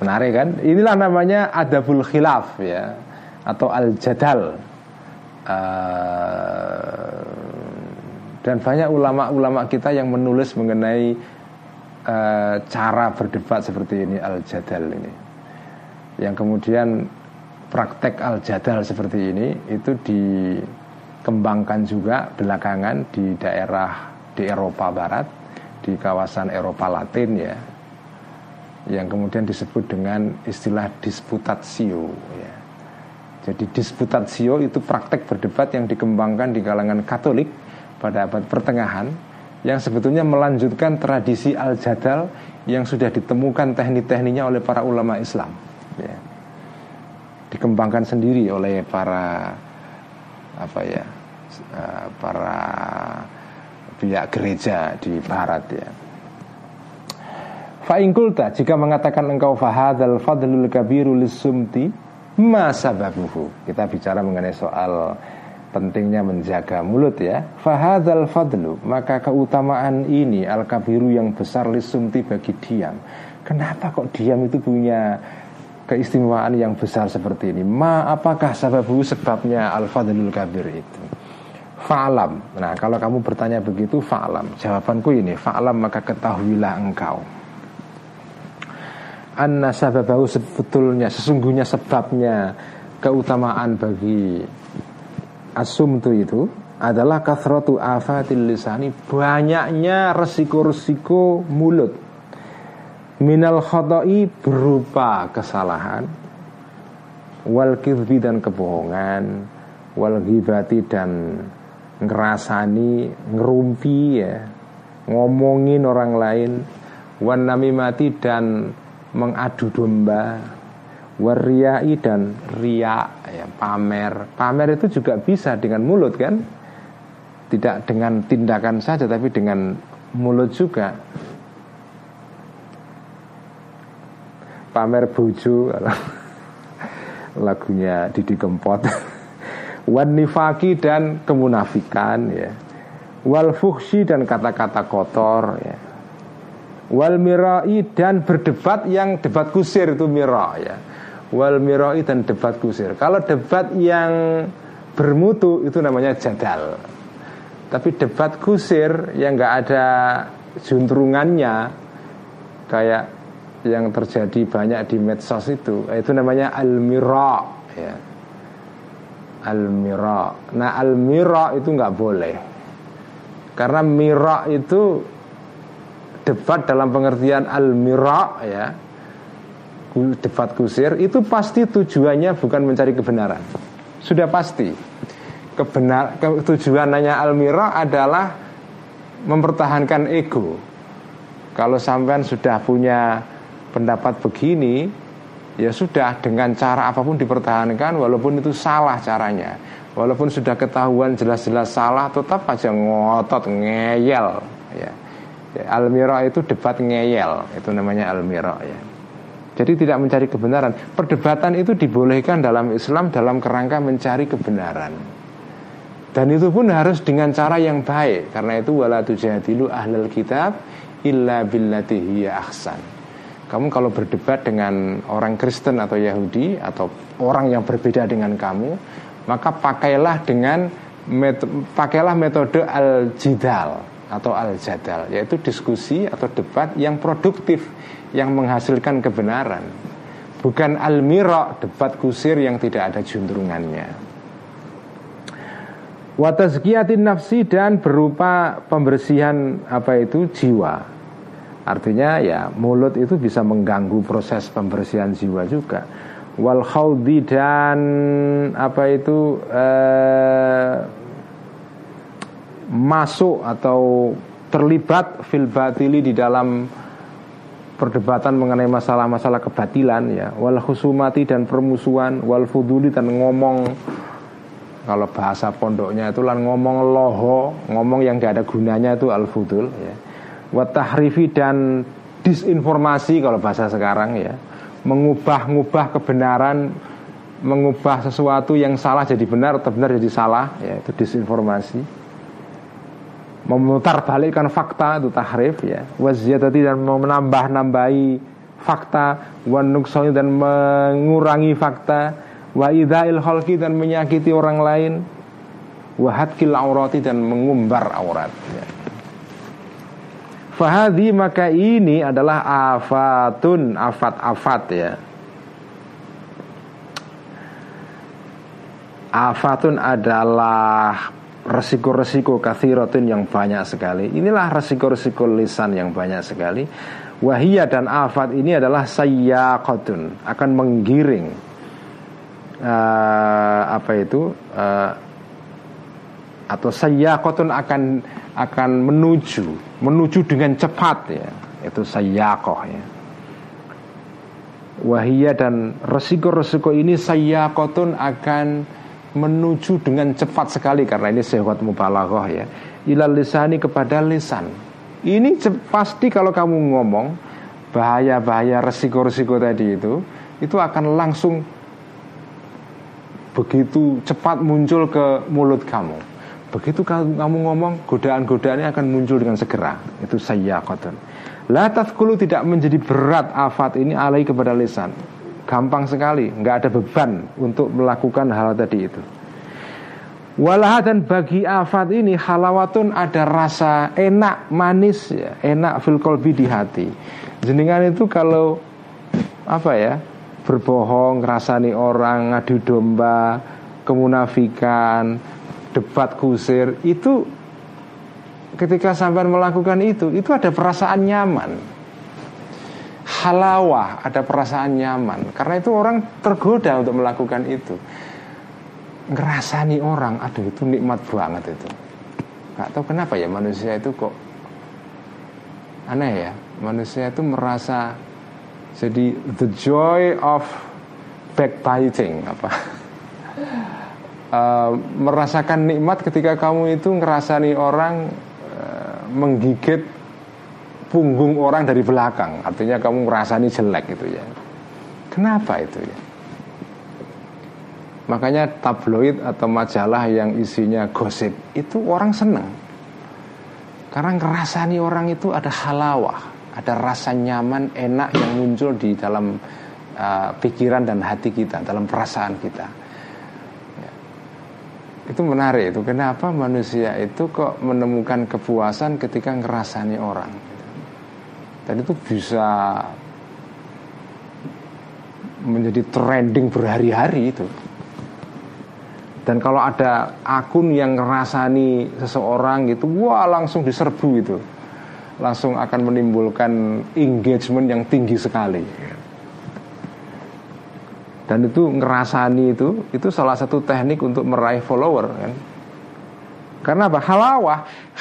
[SPEAKER 1] Menarik kan? Inilah namanya adabul khilaf ya. Atau al jadal uh, dan banyak ulama-ulama kita yang menulis mengenai uh, cara berdebat seperti ini al-jadal ini. Yang kemudian praktek al-jadal seperti ini itu dikembangkan juga belakangan di daerah di Eropa Barat, di kawasan Eropa Latin ya. Yang kemudian disebut dengan istilah disputatio ya. Jadi disputatio itu praktek berdebat yang dikembangkan di kalangan Katolik pada abad pertengahan yang sebetulnya melanjutkan tradisi al-jadal yang sudah ditemukan teknik-tekniknya oleh para ulama Islam. Ya. Dikembangkan sendiri oleh para apa ya eh, para pihak gereja di Barat ya. Fa'ingkulta jika mengatakan engkau fahadal fadlul kabiru lisumti masa babuhu. Kita bicara mengenai soal pentingnya menjaga mulut ya. Fahadal fadlu maka keutamaan ini al kabiru yang besar lisumti bagi diam. Kenapa kok diam itu punya keistimewaan yang besar seperti ini? Ma apakah sababu sebabnya al fadlul kabir itu? Fa'alam. Nah kalau kamu bertanya begitu fa'alam. Jawabanku ini Fa'alam maka ketahuilah engkau. Anna sababahu sebetulnya Sesungguhnya sebabnya Keutamaan bagi asumtu itu adalah kathratu afatil lisani. Banyaknya resiko-resiko mulut minal khoto'i berupa kesalahan. Wal kizbi dan kebohongan. Wal ghibati dan ngerasani ngerumpi ya. Ngomongin orang lain. Wan namimati dan mengadu domba. Wariai dan ria ya, pamer. Pamer itu juga bisa dengan mulut kan? Tidak dengan tindakan saja Tapi dengan mulut juga Pamer buju lagunya Didi Kempot. Wan nifaki dan kemunafikan ya. Wal fuhsi dan kata-kata kotor ya. Wal mirai dan berdebat yang debat kusir itu mira ya. Wal mirai dan debat kusir. Kalau debat yang bermutu itu namanya jadal. Tapi debat kusir yang nggak ada juntrungannya kayak yang terjadi banyak di medsos itu. Itu namanya al-mira. Ya. al-mira. Nah al-mira itu nggak boleh. Karena mira itu debat dalam pengertian al-mira ya debat kusir itu pasti tujuannya bukan mencari kebenaran. Sudah pasti. Kebenar tujuannya al-mira adalah mempertahankan ego. Kalau sampean sudah punya pendapat begini ya sudah dengan cara apa pun dipertahankan walaupun itu salah caranya. Walaupun sudah ketahuan jelas-jelas salah tetap aja ngotot ngeyel ya, ya almira itu debat ngeyel itu namanya almira ya. Jadi tidak mencari kebenaran. Perdebatan itu dibolehkan dalam Islam dalam kerangka mencari kebenaran. Dan itu pun harus dengan cara yang baik. Karena itu wala tujadilu ahlul kitab illa billati hiya ahsan kamu kalau berdebat dengan orang Kristen atau Yahudi atau orang yang berbeda dengan kamu, maka pakailah dengan met pakailah metode al-jidal atau al-jadal, yaitu diskusi atau debat yang produktif yang menghasilkan kebenaran. Bukan al-mira, debat kusir yang tidak ada juntrungannya. Watazkiyatin nafsi dan berupa pembersihan apa itu jiwa Artinya ya mulut itu bisa mengganggu proses pembersihan jiwa juga. Wal khawdi dan apa itu eh, masuk atau terlibat fil batili di dalam perdebatan mengenai masalah-masalah kebatilan ya. Wal khusumati dan permusuhan wal fuduli dan ngomong. Kalau bahasa pondoknya itu lan ngomong loho ngomong yang gak ada gunanya itu al fudul ya watahrifi dan disinformasi kalau bahasa sekarang ya. Mengubah-ngubah kebenaran mengubah sesuatu yang salah jadi benar atau benar jadi salah ya itu disinformasi. Memutar balikkan fakta itu tahrif ya. Waziyadati dan menambah-nambahi fakta wanuksoni dan mengurangi fakta wa idzail dan menyakiti orang lain wahadkil aurati dan mengumbar aurat ya. Fahadi maka ini adalah afatun afat-afat ya. Afatun adalah resiko-resiko kathiratun yang banyak sekali. Inilah resiko-resiko lisan yang banyak sekali. Wahia dan afat ini adalah sayyaqatun Akan menggiring. Uh, Apa itu? Uh, Atau sayyaqatun akan akan menuju menuju dengan cepat ya. Itu sayyakoh ya. Wahia dan resiko-resiko ini sayyakotun akan menuju dengan cepat sekali karena ini sehwat mubalaghah ya. Ilal lisani kepada lisan. Ini pasti kalau kamu ngomong bahaya-bahaya resiko-resiko tadi itu itu akan langsung begitu cepat muncul ke mulut kamu Begitu kamu ngomong godaan-godaannya akan muncul dengan segera. Itu saya kotor. La tafkulu tidak menjadi berat afat ini alai kepada lisan. Gampang sekali, nggak ada beban untuk melakukan hal tadi itu. Walah dan bagi afat ini halawatun ada rasa enak manis ya, enak fil kolbi di hati. Jenengan itu kalau apa ya berbohong, rasani orang, ngadu domba, kemunafikan, debat kusir itu ketika sampai melakukan itu itu ada perasaan nyaman. Halawah ada perasaan nyaman. Karena itu orang tergoda untuk melakukan itu. Ngerasani orang aduh itu nikmat banget itu. Nggak tahu kenapa ya manusia itu kok aneh ya. Manusia itu merasa jadi the joy of backbiting apa uh, merasakan nikmat ketika kamu itu ngerasani orang uh, menggigit punggung orang dari belakang artinya kamu ngerasani jelek itu ya kenapa itu ya Makanya tabloid atau majalah yang isinya gosip itu orang senang. Karena ngerasani orang itu ada halawah, ada rasa nyaman, enak yang muncul di dalam uh, pikiran dan hati kita, dalam perasaan kita. Itu menarik itu. Kenapa manusia itu kok menemukan kepuasan ketika ngerasani orang? Dan itu bisa menjadi trending berhari-hari itu. Dan kalau ada akun yang ngerasani seseorang gitu, wah langsung diserbu itu. Langsung akan menimbulkan engagement yang tinggi sekali. Dan itu ngerasani itu, itu salah satu teknik untuk meraih follower kan. Karena apa? Halawah,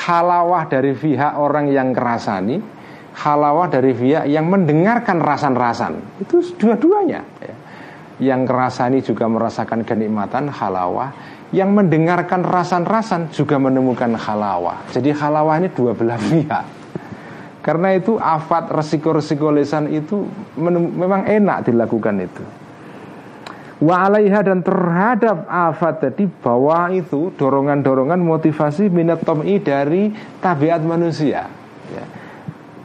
[SPEAKER 1] halawah dari pihak orang yang ngerasani, halawah dari pihak yang mendengarkan rasan-rasan. Itu dua-duanya. Ya yang kerasani juga merasakan kenikmatan halawah yang mendengarkan rasan-rasan juga menemukan halawah jadi halawah ini dua belah (laughs) pihak karena itu afat resiko-resiko lesan itu memang enak dilakukan itu wa alaiha dan terhadap afat. Tadi bawah itu dorongan-dorongan motivasi minat tom'i dari tabiat manusia. Ya.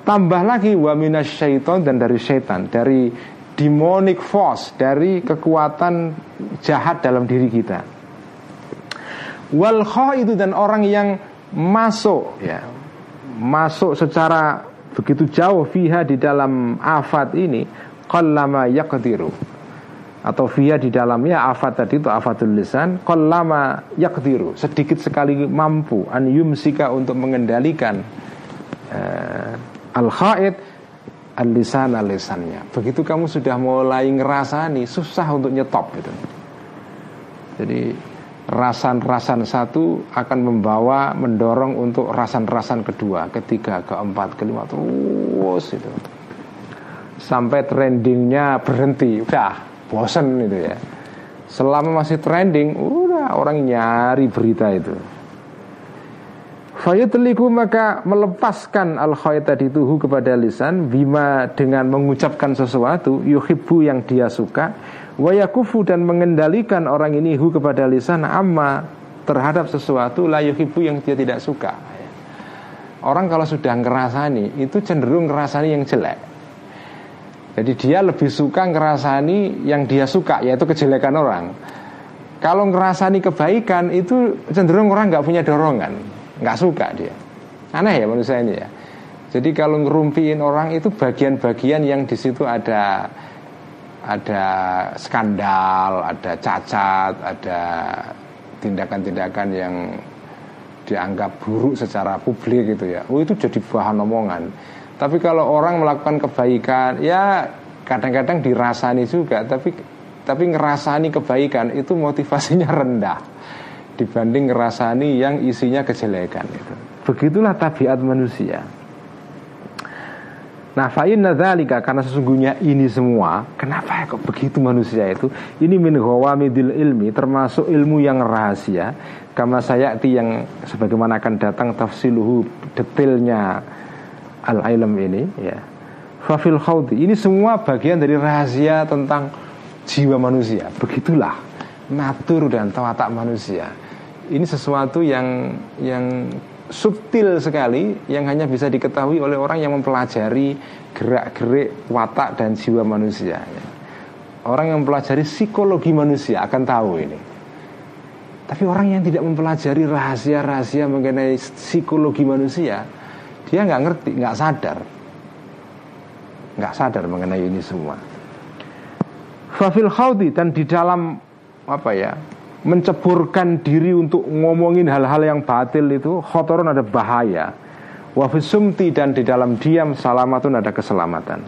[SPEAKER 1] tambah lagi wa minas syaiton dan dari syaitan. Dari demonic force dari kekuatan jahat dalam diri kita. Wal itu dan orang yang masuk ya. Masuk secara begitu jauh fiha di dalam afat ini qallama yaqdiru atau fiha di dalamnya afat tadi itu afatul lisan qallama yaqdiru sedikit sekali mampu an yumsika untuk mengendalikan uh, al khaid alisan alisannya. Begitu kamu sudah mulai ngerasani, susah untuk nyetop gitu. Jadi rasan-rasan satu akan membawa mendorong untuk rasan-rasan kedua, ketiga, keempat, kelima terus itu. Sampai trendingnya berhenti, udah bosen itu ya. Selama masih trending, udah orang nyari berita itu. Fayatliku maka melepaskan al tadi tuhu kepada lisan bima dengan mengucapkan sesuatu yuhibbu yang dia suka wayakufu dan mengendalikan orang ini hu kepada lisan amma terhadap sesuatu la yuhibbu yang dia tidak suka. Orang kalau sudah ngerasani itu cenderung ngerasani yang jelek. Jadi dia lebih suka ngerasani yang dia suka yaitu kejelekan orang. Kalau ngerasani kebaikan itu cenderung orang nggak punya dorongan nggak suka dia aneh ya manusia ini ya jadi kalau ngerumpiin orang itu bagian-bagian yang di situ ada ada skandal, ada cacat, ada tindakan-tindakan yang dianggap buruk secara publik gitu ya. Oh itu jadi bahan omongan. Tapi kalau orang melakukan kebaikan, ya kadang-kadang dirasani juga, tapi tapi ngerasani kebaikan itu motivasinya (laughs) rendah dibanding ngerasani yang isinya kejelekan itu. Begitulah tabiat manusia. Nah fa'in nadzalika karena sesungguhnya ini semua Kenapa ya kok begitu manusia itu Ini min midil ilmi Termasuk ilmu yang rahasia Kama sayati yang sebagaimana akan datang Tafsiluhu detailnya Al-ilm ini ya Fafil khawdi Ini semua bagian dari rahasia tentang jiwa manusia Begitulah Natur dan tawatak manusia ini sesuatu yang yang subtil sekali yang hanya bisa diketahui oleh orang yang mempelajari gerak-gerik watak dan jiwa manusia. Orang yang mempelajari psikologi manusia akan tahu ini. Tapi orang yang tidak mempelajari rahasia-rahasia mengenai psikologi manusia, dia nggak ngerti, nggak sadar, nggak sadar mengenai ini semua. Fafil khawdi dan di dalam apa ya menceburkan diri untuk ngomongin hal-hal yang batil itu khotoron ada bahaya. Wafisumti dan di dalam diam salamatun ada keselamatan.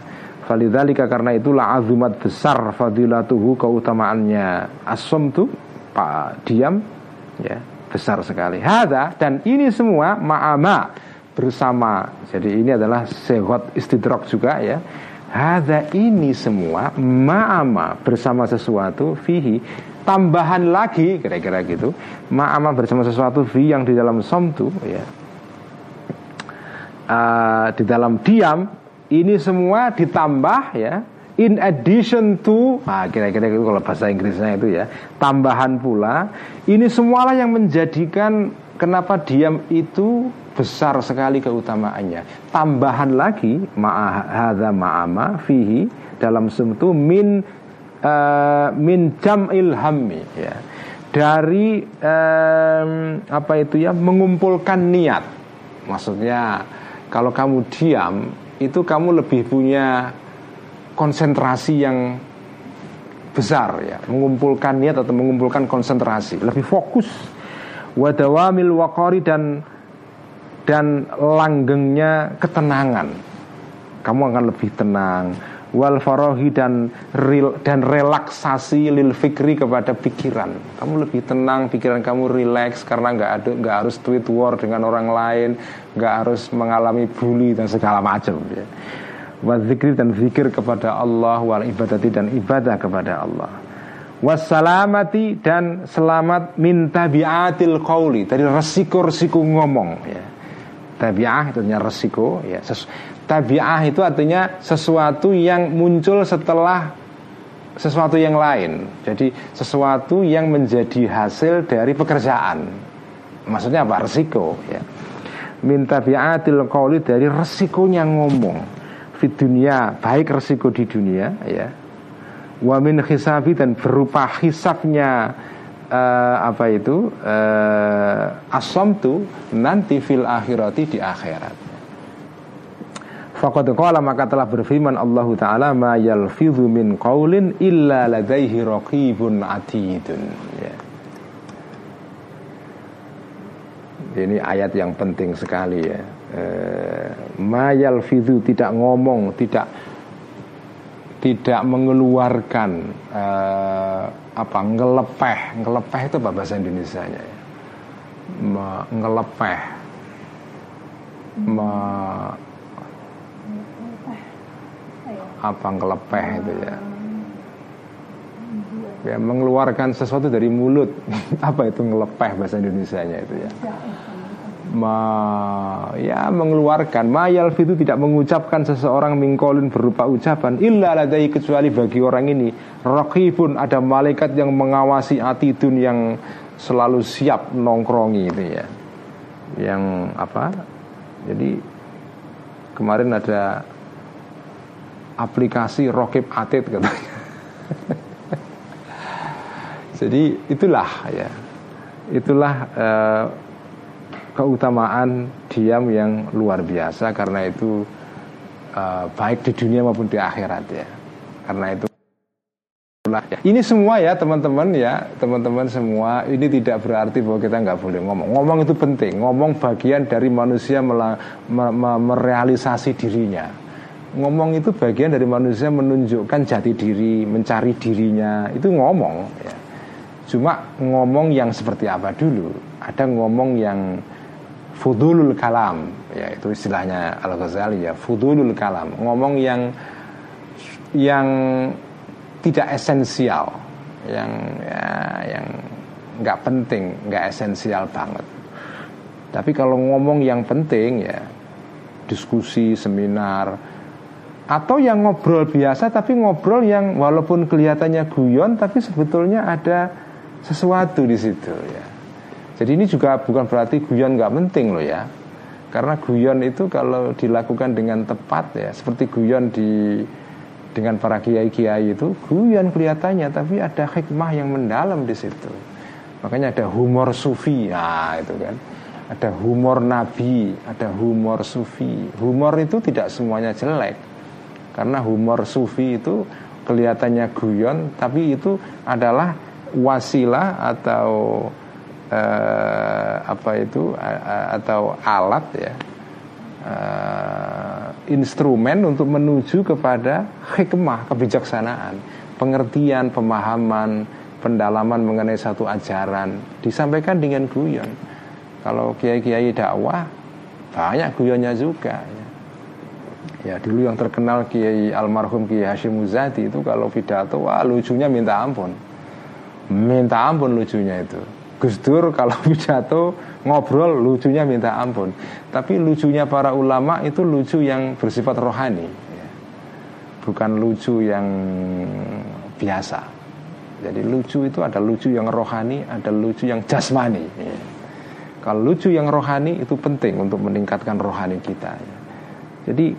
[SPEAKER 1] Falidhalika karena itulah azumat besar fadilatuhu keutamaannya. Tu pak diam ya besar sekali. Hada dan ini semua ma'ama bersama. Jadi ini adalah sehat istidrok juga ya. Hada ini semua ma'ama bersama sesuatu fihi tambahan lagi kira-kira gitu. Ma'ama bersama sesuatu fi yang di dalam somtu ya. Uh, di dalam diam ini semua ditambah ya. In addition to nah kira-kira itu kalau bahasa Inggrisnya itu ya. Tambahan pula ini semualah yang menjadikan kenapa diam itu besar sekali keutamaannya. Tambahan lagi ma'ahadha ma'ama fihi dalam sumtu min uh, min jam'il hammi ya. Dari um, apa itu ya mengumpulkan niat. Maksudnya kalau kamu diam itu kamu lebih punya konsentrasi yang besar ya. Mengumpulkan niat atau mengumpulkan konsentrasi. Lebih fokus. Wadawamil wakori dan dan langgengnya ketenangan. Kamu akan lebih tenang. Wal farohi dan ril, dan relaksasi lil fikri kepada pikiran. Kamu lebih tenang pikiran kamu rileks karena nggak ada nggak harus tweet war dengan orang lain nggak harus mengalami bully dan segala macam ya. Dan zikir kepada Allah wal ibadati dan ibadah kepada Allah. Wassalamati dan selamat minta biatil qauli dari resiko-resiko ngomong ya tabiah itu artinya resiko ya tabiah itu artinya sesuatu yang muncul setelah sesuatu yang lain. Jadi sesuatu yang menjadi hasil dari pekerjaan. Maksudnya apa? Resiko ya. Minta biatil qauli dari resikonya ngomong. Di dunia baik resiko di dunia ya. Wamin hisabi dan berupa hisabnya uh, apa itu? Uh, asom tu nanti fil akhirati di akhirat. Faqad qala maka telah berfirman Allah Ta'ala ma yalfidhu min qawlin illa ladaihi raqibun atidun. Ya. Ini ayat yang penting sekali ya. Eh, mayal fidu tidak ngomong tidak tidak mengeluarkan eh, apa ngelepeh. Ngelepeh itu apa bahasa Indonesia nya ya? Me, ngelepeh. Me, apa ngelepeh itu ya? Ya mengeluarkan sesuatu dari mulut. (laughs) Apa itu ngelepeh bahasa Indonesia nya itu ya ma, ya mengeluarkan. Mayal itu tidak mengucapkan seseorang mingkolin berupa ucapan illa ladai kecuali bagi orang ini. Pun ada malaikat yang mengawasi atidun yang selalu siap nongkrongi itu ya. Yang apa? Jadi kemarin ada aplikasi rokib atid katanya. (laughs) Jadi itulah ya. Itulah uh, keutamaan diam yang luar biasa karena itu uh, baik di dunia maupun di akhirat ya. Karena itu ini semua ya teman-teman ya. Teman-teman semua ini tidak berarti bahwa kita nggak boleh ngomong. Ngomong itu penting. Ngomong bagian dari manusia mela, me, me, merealisasi dirinya. Ngomong itu bagian dari manusia menunjukkan jati diri mencari dirinya. Itu ngomong ya. Cuma ngomong yang seperti apa dulu? Ada ngomong yang fudulul kalam. Ya itu istilahnya Al Ghazali ya fudulul kalam. Ngomong yang yang tidak esensial yang ya, yang nggak penting nggak esensial banget. Tapi kalau ngomong yang penting ya diskusi seminar atau yang ngobrol biasa tapi ngobrol yang walaupun kelihatannya guyon tapi sebetulnya ada sesuatu di situ ya jadi ini juga bukan berarti guyon nggak penting loh ya. Karena guyon itu kalau dilakukan dengan tepat ya, seperti guyon di dengan para kiai-kiai itu guyon kelihatannya, tapi ada hikmah yang mendalam di situ. Makanya ada humor sufi, ya itu kan. Ada humor nabi, ada humor sufi. Humor itu tidak semuanya jelek. Karena humor sufi itu kelihatannya guyon, tapi itu adalah wasilah atau uh, apa itu atau alat ya uh, instrumen untuk menuju kepada hikmah kebijaksanaan pengertian pemahaman pendalaman mengenai satu ajaran disampaikan dengan guyon. Kalau kiai-kiai dakwah banyak guyonnya juga ya. ya dulu yang terkenal kiai almarhum kiai Hashim Muzadi itu kalau pidato wah lucunya minta ampun. Minta ampun lucunya itu Gus Dur kalau (laughs) pidato ngobrol lucunya minta ampun. Tapi lucunya para ulama itu lucu yang bersifat rohani. Bukan lucu yang biasa. Jadi lucu itu ada lucu yang rohani, ada lucu yang jasmani. Kalau lucu yang rohani itu penting untuk meningkatkan rohani kita. Jadi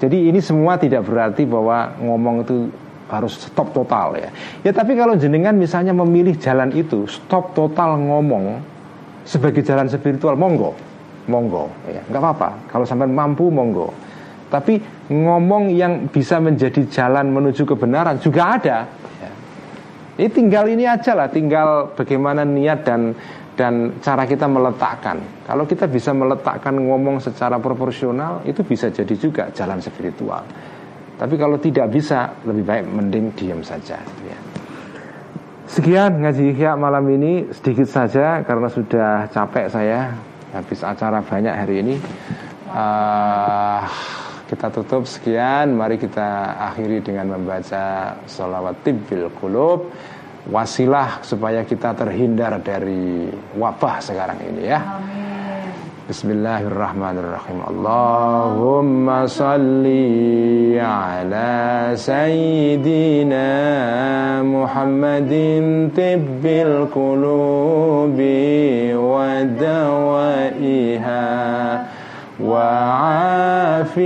[SPEAKER 1] jadi ini semua tidak berarti bahwa ngomong itu harus stop total ya. Ya tapi kalau jenengan misalnya memilih jalan itu stop total ngomong sebagai jalan spiritual monggo, monggo ya nggak apa-apa. Kalau sampai mampu monggo. Tapi ngomong yang bisa menjadi jalan menuju kebenaran juga ada. Ya. Ini tinggal ini aja lah, tinggal bagaimana niat dan dan cara kita meletakkan. Kalau kita bisa meletakkan ngomong secara proporsional, itu bisa jadi juga jalan spiritual. Tapi kalau tidak bisa, lebih baik mending diam saja. Ya. Sekian ngaji Ihya malam ini sedikit saja karena sudah capek saya habis acara banyak hari ini. Uh, kita tutup sekian Mari kita akhiri dengan membaca Salawat Tibbil Qulub Wasilah supaya kita terhindar dari wabah sekarang ini ya بسم الله الرحمن الرحيم اللهم صل على سيدنا محمد طب القلوب ودوائها وعافية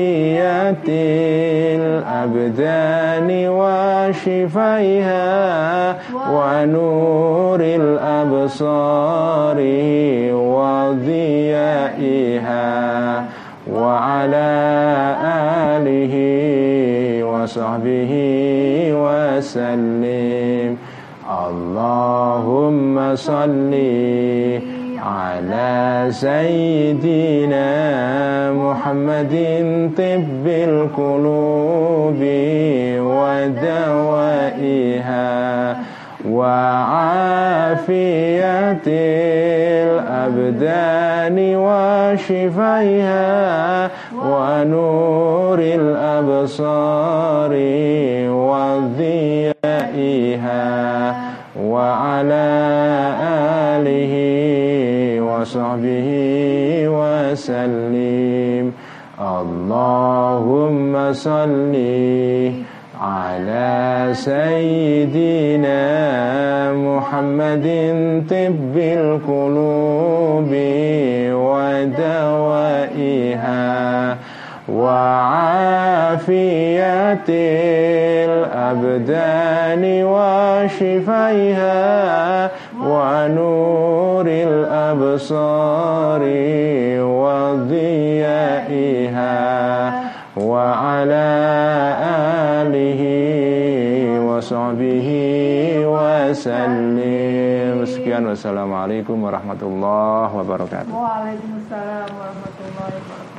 [SPEAKER 1] الأبدان وشفيها ونور الأبصار وعلى آله وصحبه وسلم. اللهم صلِّ على سيدنا محمد طب القلوب ودوائها. وعافية الأبدان وشفيها ونور الأبصار وضيائها وعلى آله وصحبه وسلم. اللهم صل على سيدنا محمد طب القلوب ودوائها وعافية الأبدان وشفيها ونور الأبصار وضيائها وعلى وصحبه وسلم sekian wassalamualaikum warahmatullahi wabarakatuh
[SPEAKER 2] Waalaikumsalam warahmatullahi wabarakatuh